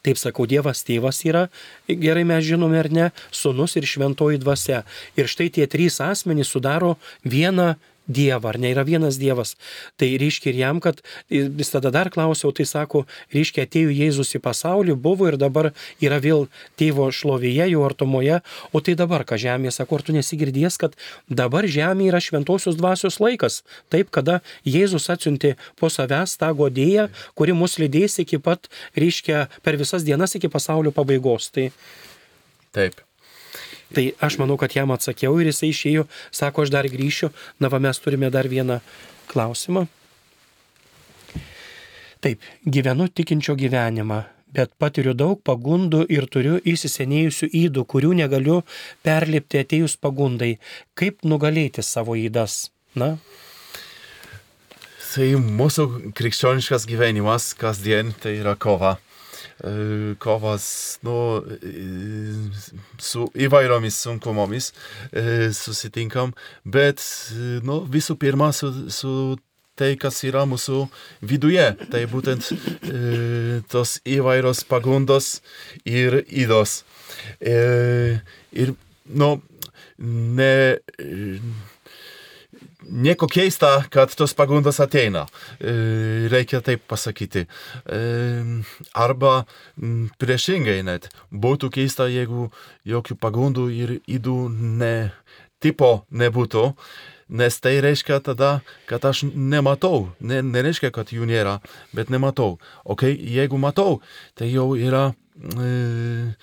Taip sakau, Dievas tėvas yra, gerai mes žinome ar ne, sunus ir šventoji dvasia. Ir štai tie trys asmenys sudaro vieną Dievą, ar ne yra vienas Dievas. Tai reiškia ir jam, kad vis tada dar klausiau, tai sako, reiškia atėjo Jėzus į pasaulį, buvo ir dabar yra vėl tėvo šlovėje, jų artumoje, o tai dabar, ką žemė, sako, ar tu nesigirdės, kad dabar žemė yra šventosios dvasios laikas. Taip, kada Jėzus atsiuntė po savęs tą godėją, kuri mus lydės iki pat, reiškia, per visas dienas iki pasaulio pabaigos. Tai... Taip. Tai aš manau, kad jam atsakiau ir jisai išėjo, sako, aš dar grįšiu. Na, va, mes turime dar vieną klausimą. Taip, gyvenu tikinčio gyvenimą, bet patiriu daug pagundų ir turiu įsisenėjusių įdų, kurių negaliu perlipti atėjus pagundai. Kaip nugalėti savo įdas? Na? Tai mūsų krikščioniškas gyvenimas kasdien tai yra kova kovas nu, su įvairiomis sunkumomis susitinkam, bet nu, visų pirma su, su tai, kas yra mūsų viduje. Tai būtent e, tos įvairios pagundos ir įdos. E, ir, nu, ne. Nieko keista, kad tos pagundos ateina, e, reikia taip pasakyti. E, arba priešingai net, būtų keista, jeigu jokių pagundų ir įdų ne, tipo nebūtų, nes tai reiškia tada, kad aš nematau, ne, nereiškia, kad jų nėra, bet nematau. O kai jeigu matau, tai jau yra, e,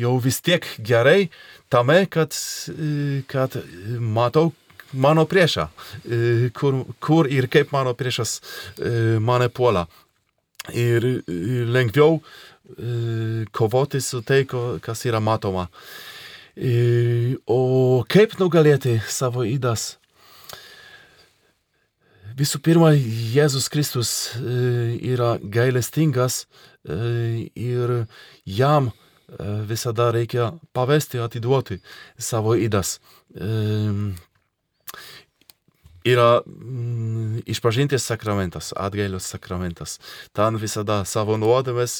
jau vis tiek gerai tame, kad, e, kad matau mano priešą, e, kur, kur ir kaip mano priešas e, mane puola. Ir lengviau e, kovoti su tai, kas yra matoma. O kaip nugalėti savo įdas? Visų pirma, Jėzus Kristus yra gailestingas ir jam visada reikia pavesti, atiduoti savo įdas yra mm, išpažinties sakramentas, atgailos sakramentas. Ten visada savo nuodėmes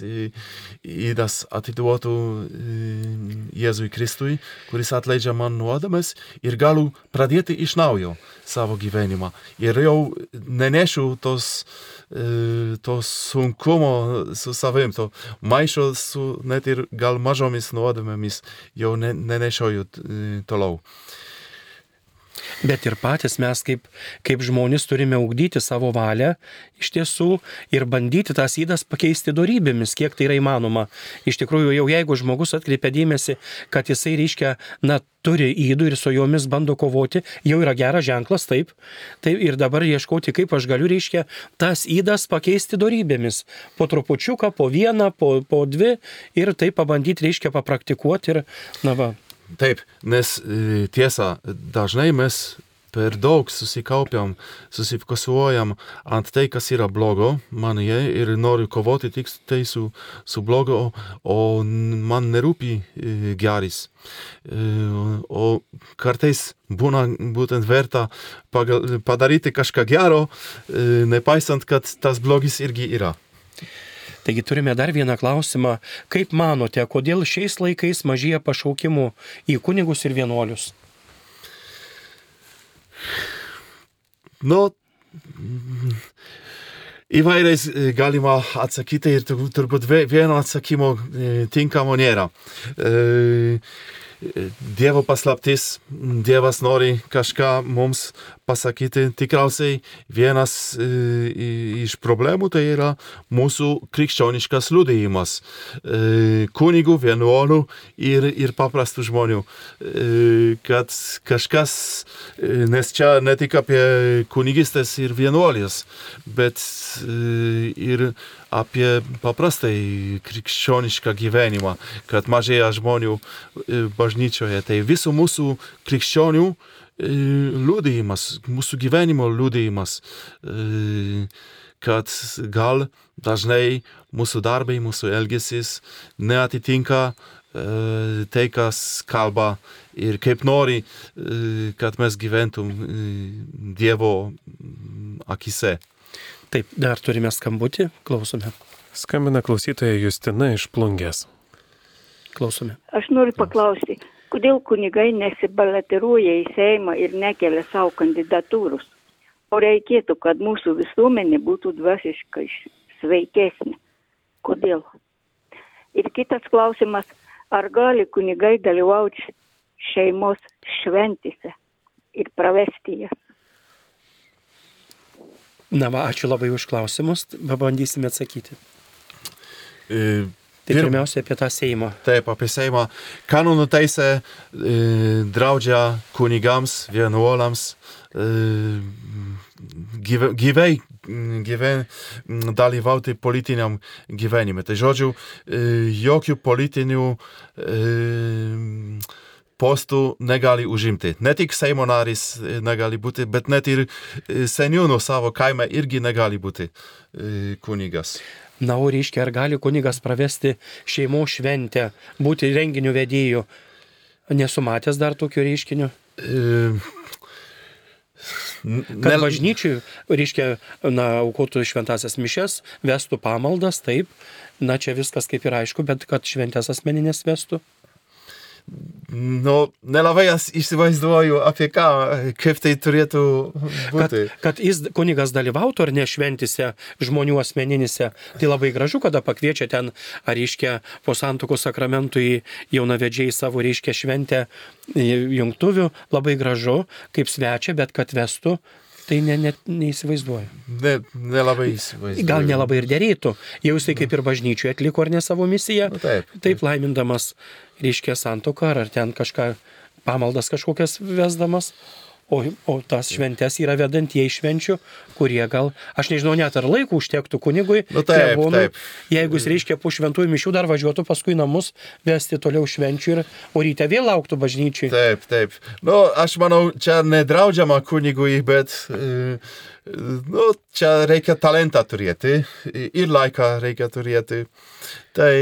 įdas atiduotų Jėzui Kristui, kuris atleidžia man nuodėmes ir galiu pradėti iš naujo savo gyvenimą. Ir jau nenešiu tos, tos sunkumo su savim, to maišo su net ir gal mažomis nuodėmėmis, jau ne, nenešioju toliau. Bet ir patys mes kaip, kaip žmonės turime ugdyti savo valią iš tiesų ir bandyti tas įdas pakeisti darybėmis, kiek tai yra įmanoma. Iš tikrųjų, jau jeigu žmogus atkreipia dėmesį, kad jisai reiškia, na, turi įdų ir su jomis bando kovoti, jau yra geras ženklas, taip. Tai ir dabar ieškoti, kaip aš galiu, reiškia, tas įdas pakeisti darybėmis. Po trupučiuką, po vieną, po, po dvi ir tai pabandyti, reiškia, papraktikuoti ir, na va. Taip, nes e, tiesa, dažnai mes per daug susikaupiam, susifikusuojam ant tai, kas yra blogo manyje ir noriu kovoti tik tai su, su blogo, o man nerūpi e, geris. E, o kartais būna būtent verta padaryti kažką gero, nepaisant, kad tas blogis irgi yra. Taigi turime dar vieną klausimą. Kaip manote, kodėl šiais laikais mažėja pašaukimų į kunigus ir vienuolius? Nu, įvairiais e, galima atsakyti ir turbūt vieno atsakymo e, tinkamo nėra. E, Dievo paslaptis, Dievas nori kažką mums pasakyti. Tikriausiai vienas e, iš problemų tai yra mūsų krikščioniškas liudėjimas. E, kunigų, vienuolių ir, ir paprastų žmonių. E, kad kažkas, nes čia ne tik apie kunigistės ir vienuolės, bet ir apie paprastai krikščionišką gyvenimą, kad mažėja žmonių bažnyčioje. Tai visų mūsų krikščionių liūdėjimas, mūsų gyvenimo liūdėjimas, e, kad gal dažnai mūsų darbai, mūsų elgesys neatitinka tai, kas kalba ir kaip nori, kad mes gyventum Dievo akise. Taip, dar turime skambutį, klausome. Skambina klausytoja Justina iš Plungės. Klausome. Aš noriu paklausti, kodėl kunigai nesibalateruoja į Seimą ir nekelia savo kandidatūrus? O reikėtų, kad mūsų visuomenė būtų dvasiškai sveikesnė. Kodėl? Ir kitas klausimas, ar gali kunigai dalyvauti šeimos šventise ir pravesti jas? Na, va, ačiū labai už klausimus, pabandysime atsakyti. E, tai pirmiausia apie tą Seimą. Taip, apie Seimą. Kanonų teisė e, draudžia kunigams, vienuolams e, gyve, gyvai gyve, dalyvauti politiniam gyvenime. Tai žodžiu, e, jokių politinių e, postų negali užimti. Ne tik Seimo narys e, negali būti, bet net ir e, seniūnų savo kaime irgi negali būti e, kunigas. Na, o reiškia, ar gali kunigas pravesti šeimo šventę, būti renginių vedėjų? Nesumatęs dar tokių reiškinių? E, Kad bažnyčiui, reiškia, na, aukotų šventasias mišes, vestų pamaldas, taip, na, čia viskas kaip ir aišku, bet kad šventės asmeninės vestų. Nu, nelabai aš įsivaizduoju, apie ką, kaip tai turėtų Kad, būti. kad jis kunigas dalyvautų ar ne šventise žmonių asmeninėse, tai labai gražu, kada pakviečia ten, ar reiškia, po santokų sakramentų į jaunavedžiai savo, reiškia, šventę į jungtuvių, labai gražu, kaip svečia, bet kad vestų, tai ne, ne, neįsivaizduoju. Ne, nelabai įsivaizduoju. Gal nelabai ir dėrėtų, jau jisai kaip ir bažnyčiui atliko ar ne savo misiją, Nu, taip. taip laimindamas, reiškia, santoką ar ten kažką, pamaldas kažkokias vesdamas. O, o tas šventės yra vedantieji švenčių, kurie gal, aš nežinau, net ar laiko užtektų kunigui, Nu, taip, klebonui, taip. jeigu jis reiškia po šventųjų mišių dar važiuotų paskui namus, vesti toliau švenčių ir o ryte vėl lauktų bažnyčiai. Taip, taip. Nu, aš manau, čia nedraudžiama kunigui, bet e, nu, čia reikia talentą turėti ir laiką reikia turėti. Tai,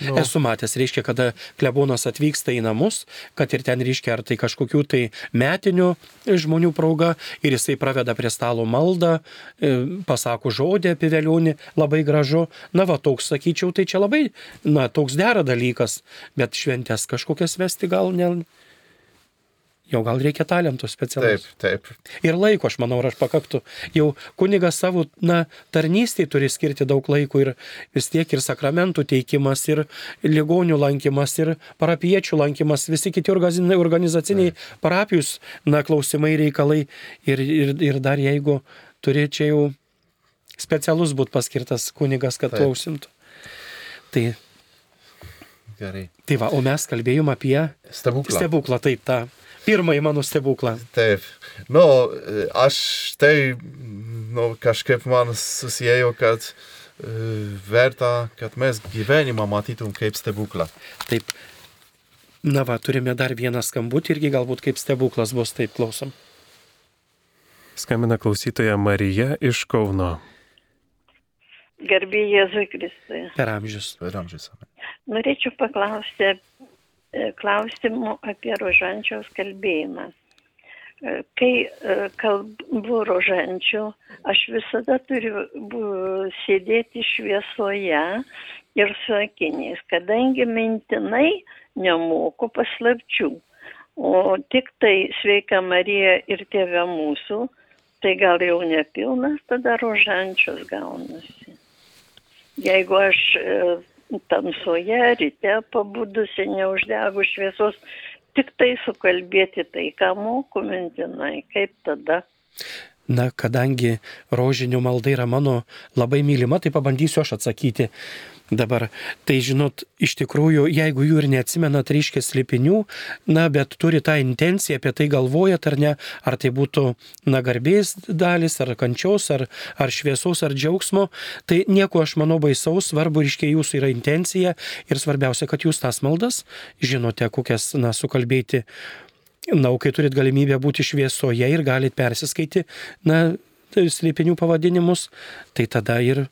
nu, Esu matęs, reiškia, kada klebonas atvyksta į namus, kad ir ten reiškia, ar tai kažkokių tai metinių žmonių proga ir jisai praveda prie stalo maldą, e, pasako žodį apie vėlionį, labai gražu. Na va, toks sakyčiau, tai čia labai, na, toks dera dalykas, bet šventės kažkokias vesti gal ne. Jau gal reikia talentų taip, specialaus. taip. Ir laiko, aš manau, aš pakaktų. Jau kunigas savo, na, tarnystėje turi skirti daug laiko ir vis tiek ir sakramentų teikimas, ir ligonių lankymas, ir parapiečių lankymas, visi kiti organi- organizaciniai parapijus, na, klausimai, reikalai. Ir, ir, ir dar jeigu turi čia jau specialus būti paskirtas kunigas, kad Taip. tuo užsimtų. Tai, Gerai. tai va, o mes kalbėjom apie Stebuklą. stebuklą, taip, tą pirmąjį mano stebuklą. Taip. Nu, aš tai, nu, kažkaip man susijėjo, kad e, verta, kad mes gyvenimą matytum kaip stebuklą. Taip. Na va, turime dar vieną skambutį irgi galbūt kaip stebuklas bus, taip klausom. Skambina klausytoja Marija iš Kauno. Gerbė Jėzui Kristui. Per amžius. Per amžius. Norėčiau paklausti klausimų apie rožančiaus kalbėjimą. E, Kai e, kalbu rožančių, aš visada turiu sėdėti šviesoje ir su akiniais, kadangi mintinai nemoku paslapčių. O tik tai sveika Marija ir tėvė mūsų, tai gal jau nepilnas tada rožančios gaunasi. Jeigu aš e, tamsoje, ryte pabudusi, neuždegu šviesos, tik tai sukalbėti tai, ką moku mintinai, kaip tada. Na, kadangi rožinių malda yra mano labai mylima, tai pabandysiu aš atsakyti dabar. Tai žinot, iš tikrųjų, jeigu jų ir neatsimenat ryškės slėpinių, na, bet turi tą intenciją, apie tai galvojat ar ne, ar tai būtų, na, garbės dalis, ar kančios, ar, ar šviesos, ar džiaugsmo, tai nieko aš manau baisaus, svarbu ryškiai jūsų yra intencija ir svarbiausia, kad jūs tas maldas žinote, kokias, na, sukalbėti Na, kai turit galimybę būti šviesoje ir galit persiskaiti, na, slėpinių pavadinimus, tai tada ir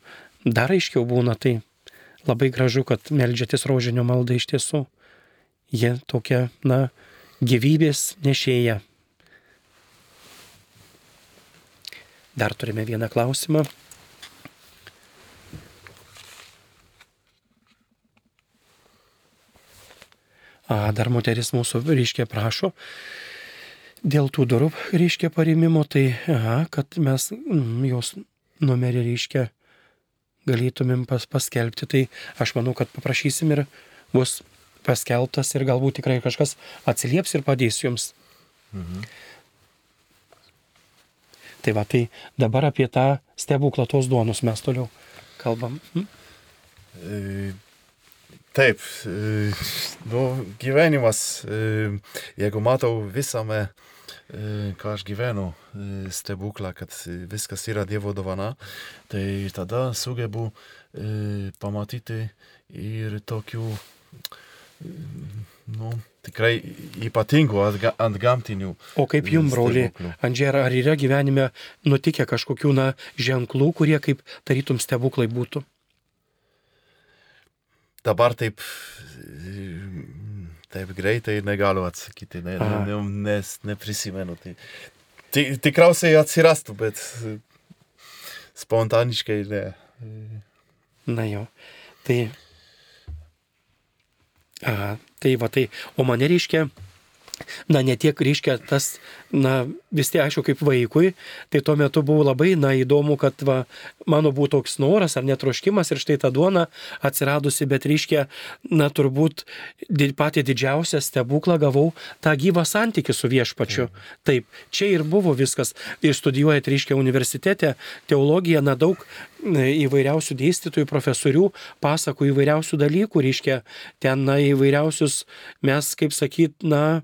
dar aiškiau būna. Tai labai gražu, kad melžiatis rožinio maldą iš tiesų. Jie tokia, na, gyvybės nešėja. Dar turime vieną klausimą. A, dar moteris mūsų ryškiai prašo. Dėl tų durų ryškiai parimimo, tai, aha, kad mes mm, jos numerį ryškiai galėtumėm pas, paskelbti, tai aš manau, kad paprašysim ir bus paskelbtas ir galbūt tikrai kažkas atsilieps ir padės jums. Mhm. Tai va, tai dabar apie tą stebuklą tos duonus mes toliau kalbam. Hm? E, Taip, e, nu, gyvenimas, e, jeigu matau visame, ką aš gyvenu, e, stebuklą, kad viskas yra Dievo dovana, tai tada sugebu e, pamatyti ir tokių, e, nu, tikrai ypatingų antgamtinių. O kaip jum, broli. Andžera, ar yra gyvenime nutikę kažkokių, na, ženklų, kurie kaip tarytum stebuklai būtų? Dabar taip, taip greitai negaliu atsakyti, ne, Aha. ne, nes neprisimenu. Tai, Ti- Tikriausiai atsirastų, bet spontaniškai ne. Na jo. Tai. A, tai va tai. O mane reiškia, na ne tiek reiškia tas, na vis tiek aišku kaip vaikui, tai tuo metu buvo labai, na įdomu, kad va, mano buvo toks noras ar netroškimas ir štai ta duona atsiradusi, bet reiškia, na turbūt di- patį didžiausią stebuklą gavau tą gyvą santykių su viešpačiu. Taip, čia ir buvo viskas. Ir studijuojant, reiškia, universitete teologiją, na daug įvairiausių dėstytojų, profesorių pasako įvairiausių dalykų, reiškia, ten na, įvairiausius mes, kaip sakyt, na,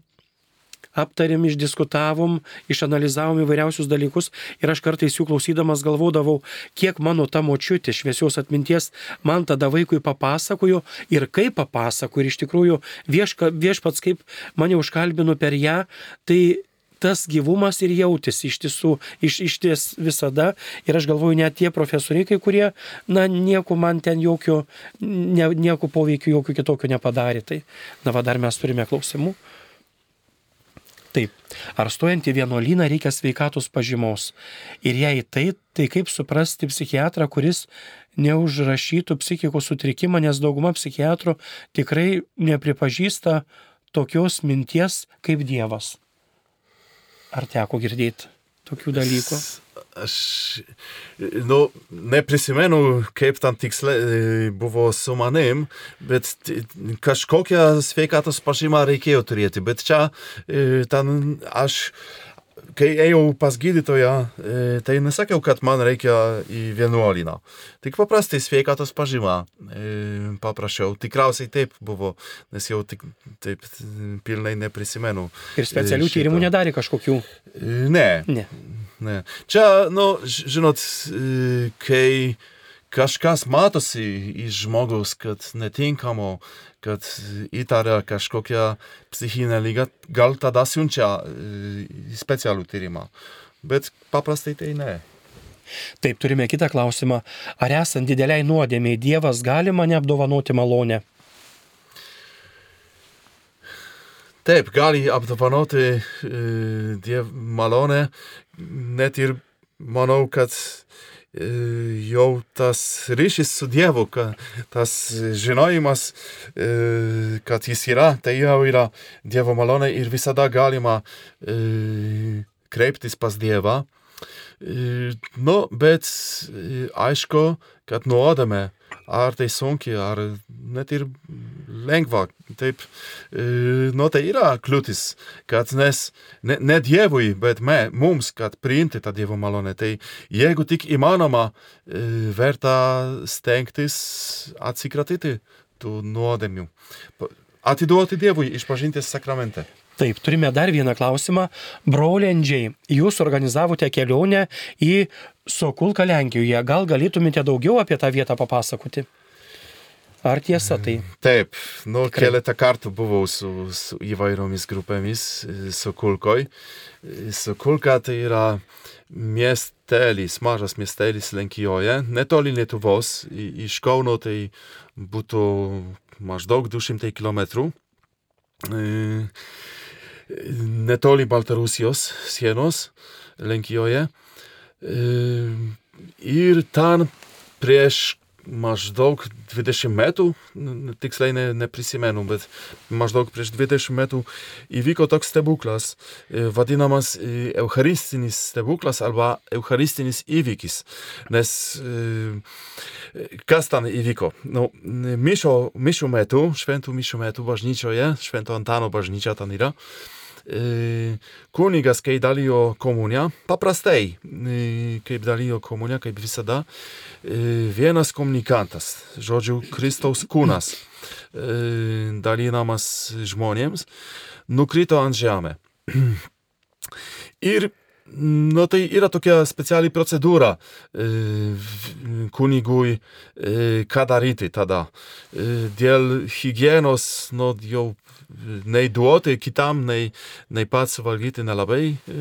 aptarėm, išdiskutavom, išanalizavom įvairiausius dalykus ir aš kartais jų klausydamas galvodavau, kiek mano ta močiutė šviesios atminties man tada vaikui papasakojo ir kaip papasakojo ir iš tikrųjų vieška, viešpats kaip mane užkalbino per ją, tai tas gyvumas ir jautėsi iš tiesų, iš, iš ties visada. Ir aš galvoju, net tie profesoriai, kai kurie, na, nieko man ten jokio, ne, nieko poveikio, jokio kitokio nepadarė. Tai, na, va, dar mes turime klausimų. Taip. Ar stojant į vienuolyną reikia sveikatos pažymos? Ir jei tai, tai kaip suprasti psichiatrą, kuris neužrašytų psichikos sutrikimą, nes dauguma psichiatrų tikrai nepripažįsta tokios minties kaip Dievas. Ar teko girdėti tokių dalykų? Aš, nu, neprisimenu, kaip tam tiksliai e, buvo su manim, bet kažkokią sveikatos pažymą reikėjo turėti. Bet čia, e, ten aš, kai ėjau pas gydytoją, e, tai nesakiau, kad man reikia į vienuolyną. Tik paprastai sveikatos pažymą paprašiau. Tikriausiai taip buvo, nes jau tik, taip pilnai neprisimenu. Ir specialių šito. tyrimų nedarė kažkokių? Ne. Ne. Ne. Čia, nu, žinot, kai kažkas matosi iš žmogaus, kad netinkamo, kad įtaria kažkokią psichinę lygą, gal tada siunčia e, specialų tyrimą. Bet paprastai tai ne. Taip, turime kitą klausimą. Ar esant dideliai nuodėmiai Dievas gali mane apdovanoti malonę? Taip, gali apdovanoti e, Diev malonę, net ir manau, kad e, jau tas ryšys su Dievu, ka, tas žinojimas, e, kad jis yra, tai jau yra Dievo malonė ir visada galima e, kreiptis pas Dievą. Nu, bet aišku, kad nuodame, ar tai sunkiai, ar net ir lengva. Taip, e, nu tai yra kliūtis, kad nes ne, ne Dievui, bet me, mums, kad priimti tą Dievo malonę. Tai jeigu tik įmanoma, e, verta stengtis atsikratyti tų nuodėmių. Atiduoti Dievui išpažinties sakramente. Taip, turime dar vieną klausimą. Brolendžiai, jūs organizavote kelionę į Sokulką Lenkijoje. Gal galėtumėte daugiau apie tą vietą papasakoti? Ar tiesa tai? Taip, nu, Tikrai. keletą kartų buvau su, su įvairiomis grupėmis e, Sokulkoj. E, Sokulka tai yra miestelis, mažas miestelis Lenkijoje, netoli Lietuvos, iš Kauno tai būtų maždaug 200 km. E, Netoli Baltarusijos sienos Lenkijoje. E, Ir ten prieš maždaug 20 metų, n- n- tiksliai ne, neprisimenu, bet maždaug prieš 20 metų įvyko toks stebuklas, e, vadinamas e, eucharistinis stebuklas arba eucharistinis įvykis. Nes e, kas ten įvyko? Nu, mišo, mišių metu, šventų mišių metu bažnyčioje, švento Antano bažnyčia ten yra, e, kunigas, kai dalijo komuniją, paprastai, kaip dalijo komuniją, kaip visada, vienas komunikantas, žodžiu, Kristaus kūnas, dalinamas žmonėms, nukrito ant žemę. Ir Nu, tai yra tokia speciali procedūra kunigui, ką daryti tada. Dėl hygienos, nu, jau nei duoti kitam, nei, nei pats valgyti nelabai e,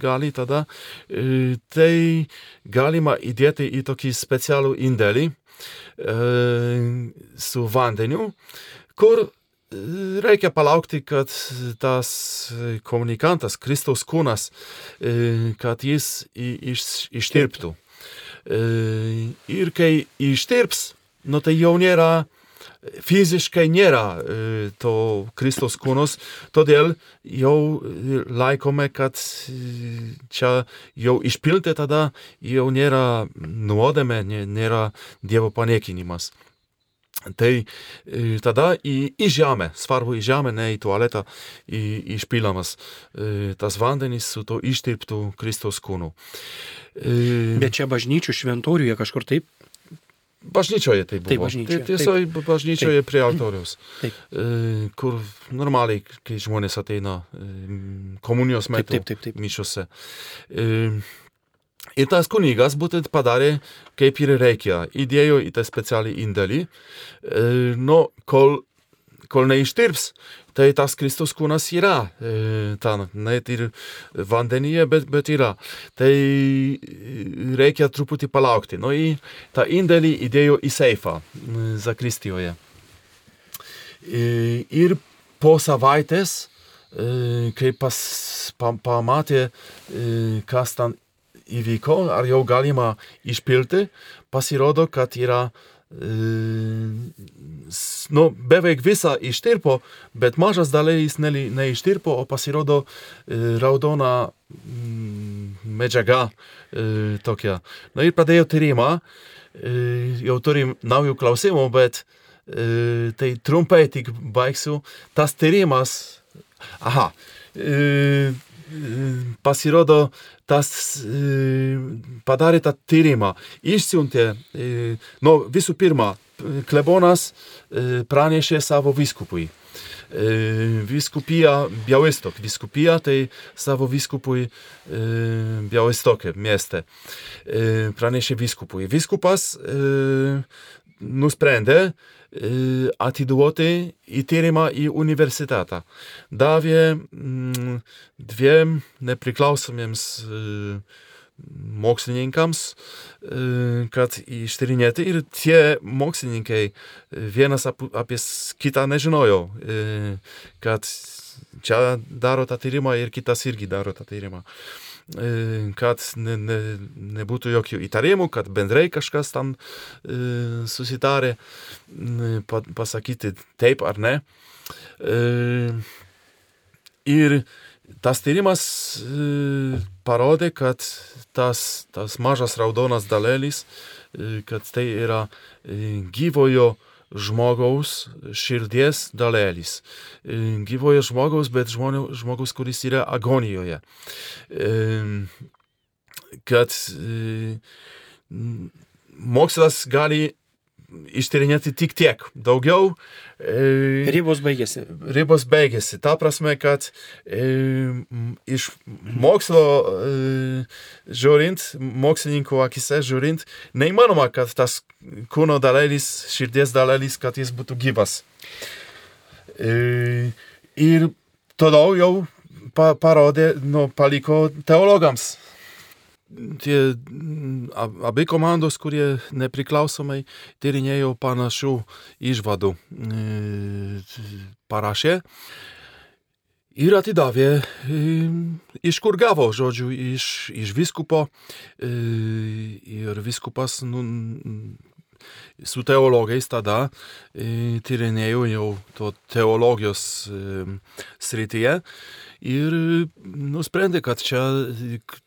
gali tada. E, tai galima įdėti į tokį specialų indelį e, su vandeniu, kur reikia palaukti, kad tas komunikantas, Kristaus kūnas, kad jis iš, ištirptų. Ir kai ištirps, nu tai jau nėra fiziškai nėra e, to Kristos kūnos, todėl jau laikome, kad e, čia jau išpilti tada jau nėra nuodėmė, nėra Dievo paniekinimas. Tai e, tada į, į žemę, svarbu į žemę, ne į tualetą, į, išpilamas tas vandenys su to ištirptų Kristaus kūnu. Bet čia bažnyčių šventoriuje kažkur taip Bažnyčioje tai buvo. Taip, bažnyčioje. Tai tiesiog bažnyčioje Taip. prie altoriaus, Taip. e, kur normaliai, kai žmonės ateina e, komunijos metu taip, taip, taip. mišiuose. E, Ir tas kunigas būtent padarė, kaip ir reikia. Įdėjo į tą specialį indėlį. E, nu, kol, kol neištirps, tai tas Kristus kūnas yra e, ten, net ir vandenyje, bet, bet yra. Tai reikia truputį palaukti. Nu, į tą indėlį įdėjo į seifą m, zakristijoje. E, Ir po savaitės, e, kai pas, pa, pamatė, e, kas ten įvyko, ar jau galima išpilti, pasirodo, kad yra s- nu, beveik visa ištirpo, bet mažas dalis ne, neištirpo, o pasirodo e, raudona mm, medžiaga e, tokia. Na ir pradėjo tyrimą, e, jau turim naujų klausimų, bet e, tai trumpai tik baigsiu. Tas tyrimas, aha, e, e, pasirodo, tas e, padarė tą tyrimą, išsiuntė, e, nu visų pirma, klebonas e, pranešė savo vyskupui. E, Vyskupija Białystok, vyskupija tai savo vyskupui e, Białystokė mieste. E, Pranešė vyskupui. Vyskupas e, nusprendė e, atiduoti į tyrimą į universitetą. Davė mm, dviem nepriklausomiems mokslininkams, kad ištyrinėti ir tie mokslininkai vienas ap- apie kitą nežinojo, kad čia daro tą tyrimą ir kitas irgi daro tą tyrimą. Kad ne, ne, nebūtų jokių įtarimų, kad bendrai kažkas tam susitarė pasakyti taip ar ne. Ir tas tyrimas parodė, kad tas, tas mažas raudonas dalelis, e, kad tai yra gyvojo žmogaus širdies dalelis. E, Gyvojo žmogaus, bet žmonių, žmogus, kuris yra agonijoje. E, Kad e, mokslas gali ištyrinėti tik tiek. Daugiau e, Ribos baigėsi. ribos baigėsi. Ta prasme, kad e, iš mokslo e, žiūrint, mokslininkų akise žiūrint, neįmanoma, kad tas kūno dalelis, širdies dalelis, kad jis būtų gyvas. E, ir toliau jau pa, parodė, nu, paliko teologams. Tie ab- abi komandos, kurie nepriklausomai tyrinėjo panašių išvadų, e, parašė ir atidavė, e, iš kur gavo, žodžiu, iš, iš viskupo. e, Ir viskupas nu, su teologais tada tyrinėjo jau to teologijos srityje ir nusprendė, kad čia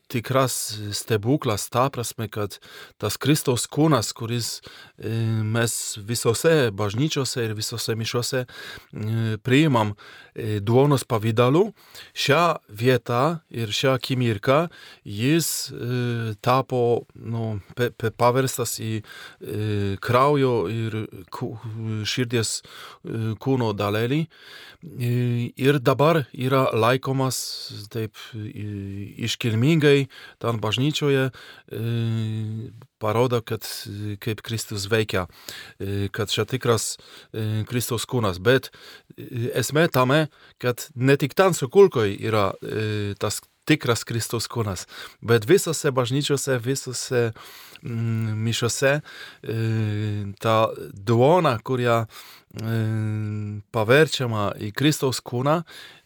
tikras stebuklas, ta prasme, kad tas Kristaus kūnas, kuris e, mes visose bažnyčiose ir visose mišiuose e, priimam e, duonos pavydalu, šią vietą ir šią akimirką jis tapo nu, paverstas į kraujo ir širdies kūno dalelį. Ir dabar yra laikomas taip e, iškilmingai ten bažnyčioje, e, parodo, kad e, kaip Kristus veikia, e, kad čia tikras e, Kristaus kūnas. Bet e, esmė tame, kad ne tik ten su kulkoj yra e, tas tikras Kristaus kūnas. Bet visose bažnyčiose, visose mm, mišiose e, ta duona, kurią e, paverčiama į Kristaus kūną,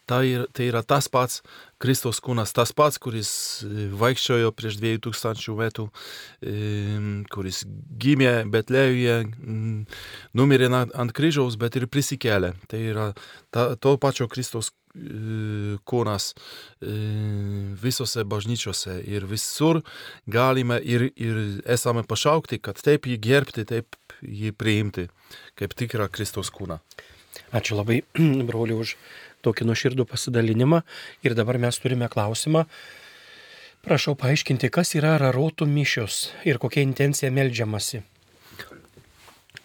tai, tai yra tas pats Kristaus kūnas, tas pats, kuris e, vaikščiojo prieš 2000 metų, kuris gimė Betlėjuje, numirė ant kryžiaus, bet ir prisikėlė. Tai yra ta, to pačio Kristaus kūnas visose bažnyčiose ir visur galime ir, ir esame pašaukti, kad taip jį gerbti, taip jį priimti, kaip tikrą Kristaus kūną. Ačiū labai, broliu, už tokį nuoširdų pasidalinimą. Ir dabar mes turime klausimą. Prašau paaiškinti, kas yra rarotų mišios ir kokia intencija melžiamasi.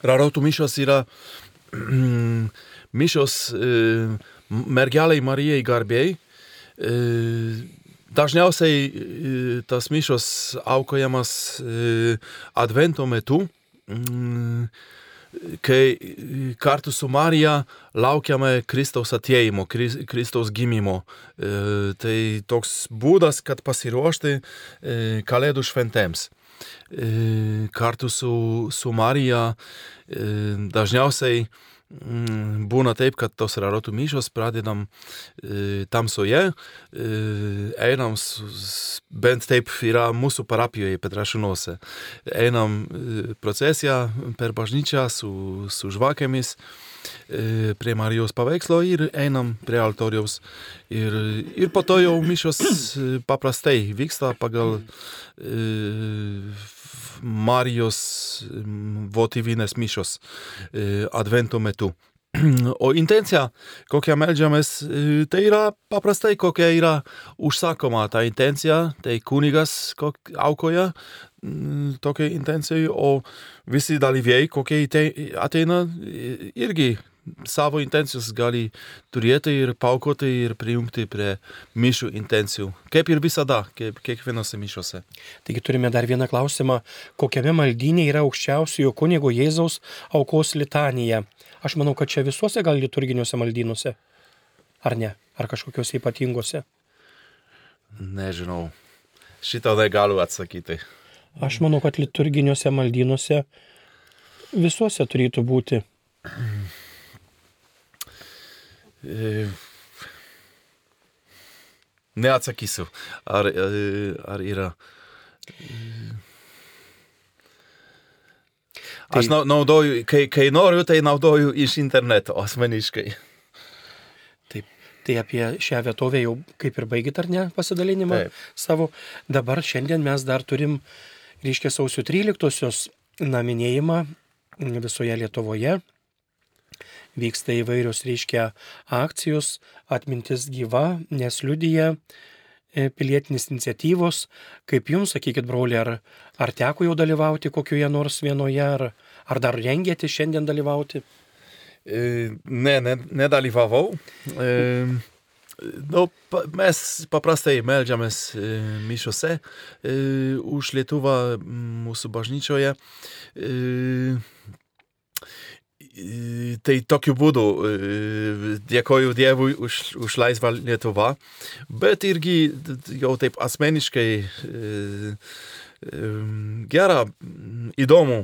Rarotų mišios yra mišios e, mergeliai Marijai garbėjai. E, dažniausiai e, tas mišos aukojamas e, advento metu. Mm, kai kartu su Marija laukiame Kristaus atėjimo, Kristaus gimimo. Tai toks būdas, kad pasiruošti Kalėdų šventėms. Kartu su, su Marija dažniausiai būna taip, kad tos rarotų mišos pradedam e, tamsoje, e, einam, bent taip yra mūsų parapijoje Petrašinuose. Einam e, procesiją per bažnyčią su, su žvakėmis prie Marijos paveikslo ir einam prie altoriaus. Ir, ir po to jau mišos paprastai vyksta pagal Marijos votyvinės mišos advento metu. O intencija, kokią melžiamės, tai yra paprastai, kokia yra užsakoma ta intencija, tai kunigas aukoja tokia intencija, o visi dalyviai, kokie ateina, irgi savo intencijos gali turėti ir paukoti ir prijungti prie mišių intencijų. Kaip ir visada, kaip kiekvienose mišiuose. Taigi turime dar vieną klausimą. Kokiame maldynė yra aukščiausiojo kunigo Jėzaus aukos litanija? Aš manau, kad čia visuose gal liturginiuose maldynuose. Ar ne? Ar kažkokiuose ypatinguose? Nežinau. Šitą negaliu atsakyti. Aš manau, kad liturginiuose maldynuose visuose turėtų būti. Neatsakysiu, ar, ar yra. Aš naudoju, kai, kai noriu, tai naudoju iš interneto asmeniškai. Tai apie šią vietovę jau kaip ir baigit ar ne pasidalinimą Taip. savo. Dabar šiandien mes dar turim, reiškia, sausio 13-osios naminėjimą visoje Lietuvoje vyksta įvairios, reiškia, akcijos, atmintis gyva, nes liudyja e, pilietinės iniciatyvos. Kaip jums, sakykit, broli, ar, ar teko jau dalyvauti kokioje nors vienoje, ar, ar dar rengėte šiandien dalyvauti? E, ne, ne, nedalyvavau. E, nu, mes paprastai melžiamės e, mišiose e, už Lietuvą mūsų bažnyčioje. E, Tai tokiu būdu dėkoju Dievui už, už laisvą Lietuvą, bet irgi jau taip asmeniškai gera, įdomu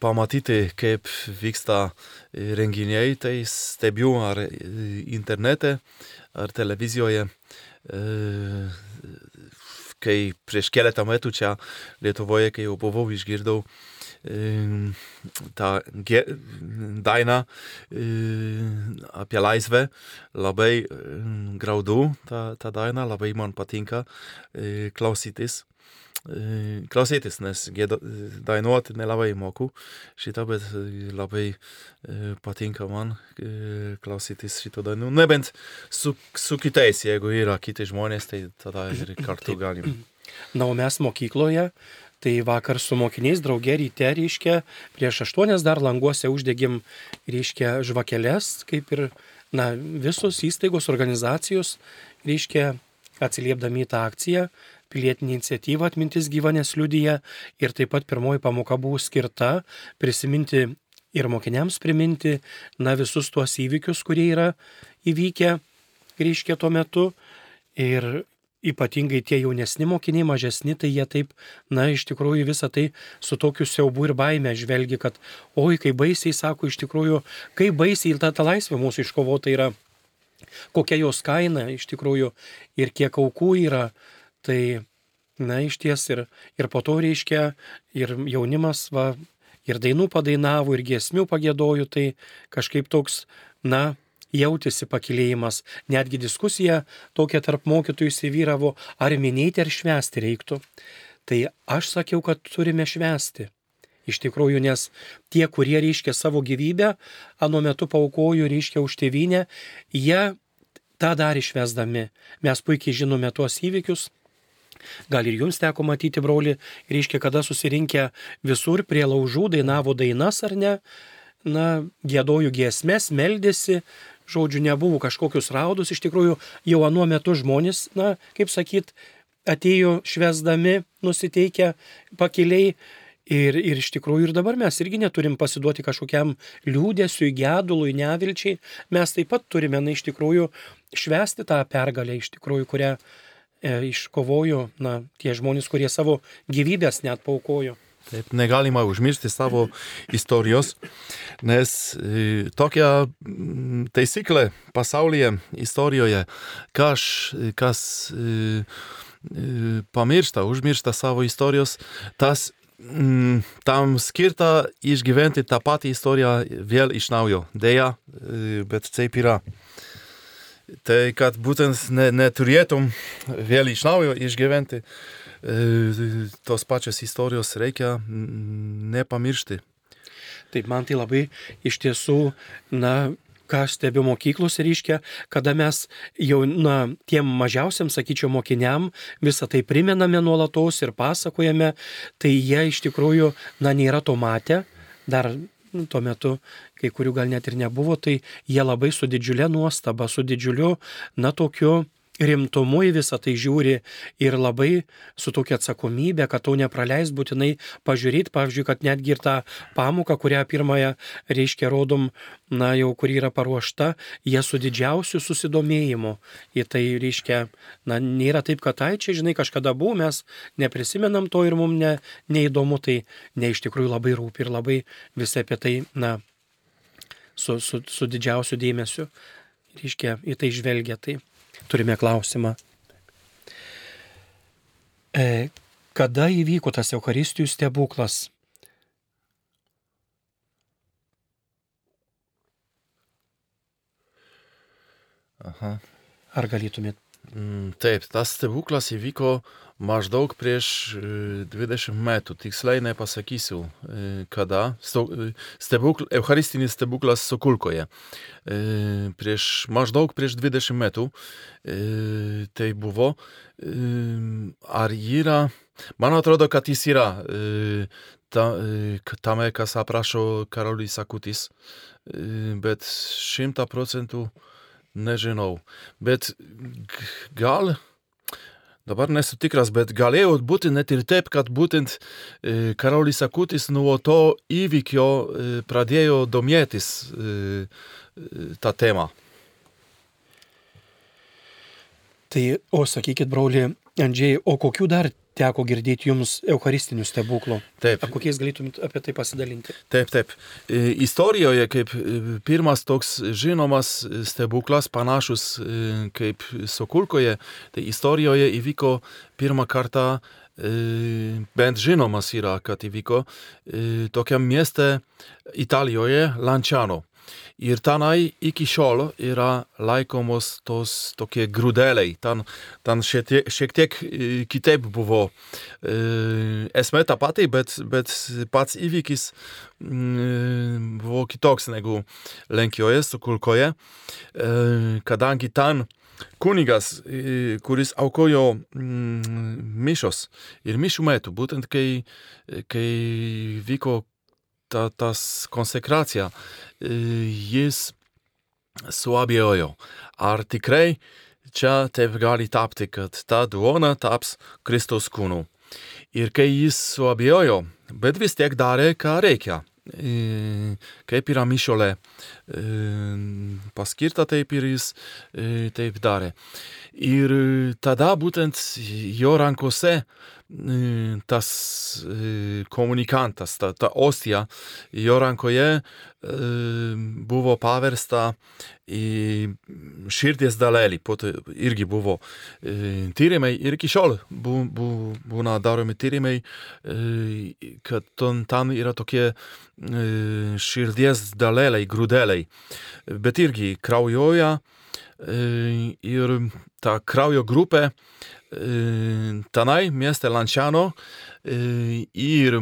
pamatyti, kaip vyksta renginiai, tai stebiu ar internete, ar televizijoje. Kai prieš keletą metų čia Lietuvoje, kai jau buvau, išgirdau tą dainą apie laisvę. Labai graudu ta, ta daina, labai man patinka klausytis. Klausytis, nes dainuoti nelabai moku šitą, bet labai patinka man klausytis šito dainų. Nebent su, su kitais, jeigu yra kiti žmonės, tai tada ir kartu galim. Na, o mes mokykloje Tai vakar su mokiniais draugė ryte, reiškia, prieš aštuonias dar languose uždegim, reiškia, žvakeles, kaip ir, na, visos įstaigos, organizacijos, reiškia, atsiliepdami į tą akciją, pilietinė iniciatyva atmintis gyvanės liudyje ir taip pat pirmoji pamoka buvo skirta prisiminti ir mokiniams priminti, na, visus tuos įvykius, kurie yra įvykę, reiškia, tuo metu. Ir ypatingai tie jaunesni mokiniai, mažesni, tai jie taip, na, iš tikrųjų visą tai su tokiu siaubu ir baime žvelgia, kad, oi, kaip baisiai, sako, iš tikrųjų, kaip baisiai ta, ta laisvė mūsų iškovota yra, kokia jos kaina iš tikrųjų ir kiek aukų yra. Tai, na, iš ties ir, ir po to reiškia, ir jaunimas, va, ir dainų padainavo, ir giesmių pagėdojo, tai kažkaip toks, na, jautėsi pakilėjimas, netgi diskusija tokia tarp mokytojų įsivyravo, ar minėti ar švęsti reiktų. Tai aš sakiau, kad turime švęsti. Iš tikrųjų, nes tie, kurie reiškia savo gyvybę, anu metu paukojo reiškia už tėvynę, jie tą dar išvesdami. Mes puikiai žinome tuos įvykius. Gal ir jums teko matyti, broli, reiškia, kada susirinkę visur prie laužų dainavo dainas ar ne, na, gėdoju giesmės, meldėsi, žodžiu, nebuvo kažkokius raudus, iš tikrųjų jau anuo metu žmonės, na, kaip sakyt, atėjo švesdami, nusiteikę pakiliai. Ir, ir iš tikrųjų ir dabar mes irgi neturim pasiduoti kažkokiam liūdėsiui, gedului, nevilčiai. Mes taip pat turime, na, iš tikrųjų švesti tą pergalę, iš tikrųjų, kurią e, iškovojo, na, tie žmonės, kurie savo gyvybės net paukojo. Taip, negalima užmiršti savo istorijos, nes e, tokia mm, taisyklė pasaulyje, istorijoje, kas, kas e, e, pamiršta, užmiršta savo istorijos, tas mm, tam skirta išgyventi tą patį istoriją vėl iš naujo. Deja, bet taip yra. Tai kad būtent ne, neturėtum vėl iš naujo išgyventi tos pačios istorijos reikia nepamiršti. Taip, man tai labai iš tiesų, na, ką stebiu mokyklose ryškia, kada mes jau, na, tiem mažiausiam, sakyčiau, mokiniam visą tai primename nuolatos ir pasakojame, tai jie iš tikrųjų, na, nėra to matę, dar nu, tuo metu, kai kurių gal net ir nebuvo, tai jie labai su didžiulė nuostaba, su didžiuliu, na, tokiu, rimtumu į visą tai žiūri ir labai su tokia atsakomybė, kad to nepraleis būtinai pažiūrėti, pavyzdžiui, kad netgi ir tą pamoką, kurią pirmąją reiškia rodom, na jau kur yra paruošta, jie su didžiausiu susidomėjimu į tai reiškia, na nėra taip, kad tai čia, žinai, kažkada buvo, mes neprisimenam to ir mums ne, neįdomu, tai ne iš tikrųjų labai rūpi ir labai visi apie tai, na, su, su, su didžiausiu dėmesiu, reiškia, į tai žvelgia. Tai turime klausimą. E, kada įvyko tas Eucharistijų stebuklas? Aha. Ar galėtumėt? Mm, taip, tas stebuklas įvyko maždaug prieš 20 metų, tiksliai nepasakysiu kada. Stebukl, Eucharistinis stebuklas Sokulkoje. Prieš maždaug prieš 20 metų tai buvo. Ar yra, man atrodo, kad jis yra ta, tame, kas aprašo Karolis Akutis, bet šimta procentų nežinau. Bet gal Dabar nesu tikras, bet galėjo būti net ir taip, kad būtent e, Karolis Akutis nuo to įvykio e, pradėjo domėtis e, tą temą. Tai, o sakykit, broli Andžiai, o kokių dar teko girdėti jums eucharistinių stebuklų. Taip. Ar kokiais galėtumėt apie tai pasidalinti? Taip, taip. Istorijoje kaip pirmas toks žinomas stebuklas, panašus kaip Sokulkoje, tai istorijoje įvyko pirmą kartą, bent žinomas yra, kad įvyko tokiam mieste Italijoje, Lanciano. Ir tenai iki šiol yra laikomos tos tokie grūdeliai. Ten, ten šiek tiek, šiek tiek kitaip buvo. Esmė ta pati, bet, bet pats įvykis buvo kitoks negu Lenkijoje, Sukulkoje, kadangi ten kunigas, kuris aukojo mišos ir mišių metu, būtent kai, kai vyko ta, tas konsekracija, jis suabejojo, ar tikrai čia taip gali tapti, kad ta duona taps Kristaus kūnu. Ir kai jis suabejojo, bet vis tiek darė, ką reikia. kaip yra mišiolė e, paskirta, taip ir jis taip darė. Ir tada būtent jo rankose tas komunikantas, ta, ta ostija jo rankoje buvo paversta į širdies dalelį. Po to irgi buvo tyrimai ir iki šiol bu, bu, būna daromi tyrimai, kad ten yra tokie širdies daleliai, grūdeliai, bet irgi kraujoja ir ta kraujo grupė tenai mieste Lanciano ir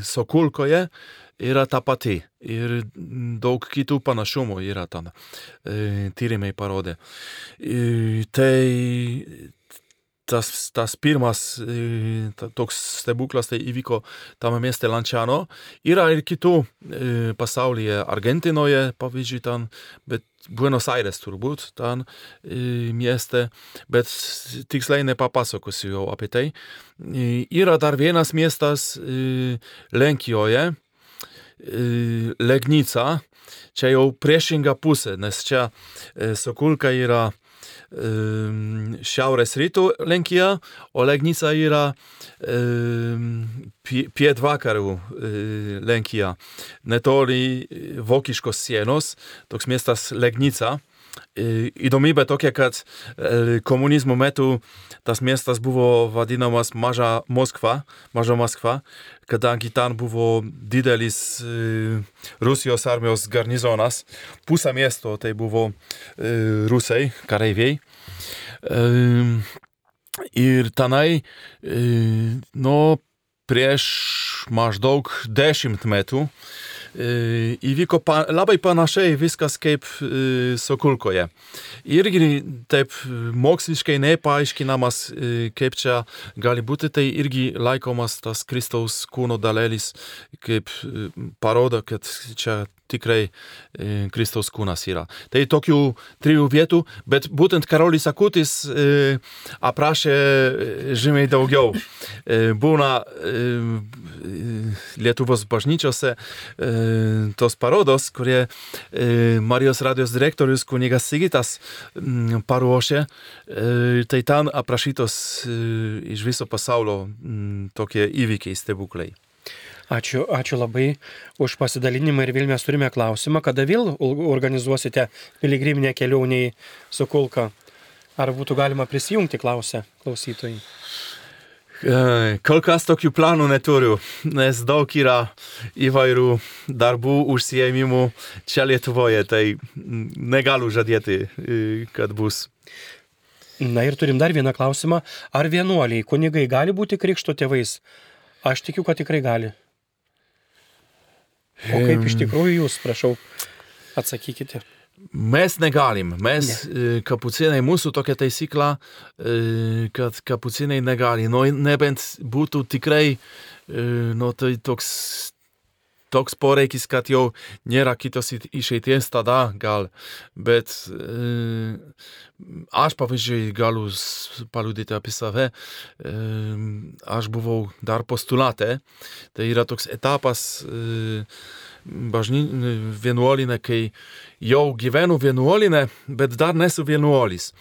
Sokulkoje yra ta pati ir daug kitų panašumų yra ten. Tyrimai parodė. Tai tas, tas pirmas ta, toks stebuklas tai įvyko tame mieste Lanciano. Yra ir kitų e, pasaulyje, Argentinoje, pavyzdžiui, ten, bet Buenos Aires turbūt, ten e, mieste, bet tiksliai nepapasakosiu jau apie tai. E, yra dar vienas miestas e, Lenkijoje, e, Legnica, čia jau priešinga pusė, nes čia e, Sokulka yra šiaurės rytų Lenkija, o Legnica yra pietvakaru Lenkija. Netoli vokiškos sienos, toks miestas Legnica. Įdomybė tokia, kad komunizmo metu tas miestas buvo vadinamas Maža Moskva, Maža Maskva, kadangi ten buvo didelis Rusijos armijos garnizonas, pusę miesto tai buvo rusai, kareiviai. Ir tenai, nu, prieš maždaug dešimt metų įvyko pa, labai panašiai viskas kaip Sokulkoje. Irgi taip moksliškai nepaaiškinamas, kaip čia gali būti, tai irgi laikomas tas Kristaus kūno dalelis, kaip parodo, kad čia tikrai Kristaus kūnas yra. Tai tokių trijų vietų, bet būtent Karolis Akutis aprašė žymiai daugiau. Būna Lietuvos bažnyčiose tos parodos, kurie Marijos radijos direktorius kunigas Sigitas paruošė, tai ten aprašytos iš viso pasaulio tokie įvykiai, stebuklai. Ačiū, ačiū labai už pasidalinimą ir vėl mes turime klausimą, kada vėl organizuosite piligriminę kelionę į Sukulką. Ar būtų galima prisijungti, klausia klausytojai. Kol kas tokių planų neturiu, nes daug yra įvairių darbų, užsiemimų čia Lietuvoje, tai negaliu žadėti, kad bus. Na ir turim dar vieną klausimą. Ar vienuoliai, kunigai gali būti krikšto tėvais? Aš tikiu, kad tikrai gali. O kaip iš tikrųjų jūs, prašau, atsakykite. Mes negalim, mes ne. kapucinai, mūsų tokia taisykla, kad kapucinai negali, no, nebent būtų tikrai, no, tai toks, toks poreikis, kad jau nėra kitos išeities, tada gal, bet aš pavyzdžiui galiu paliudyti apie save, aš buvau dar postulate, tai yra toks etapas, bažny, vienuolinę, kai jau gyvenu vienuolinę, bet dar nesu vienuolis.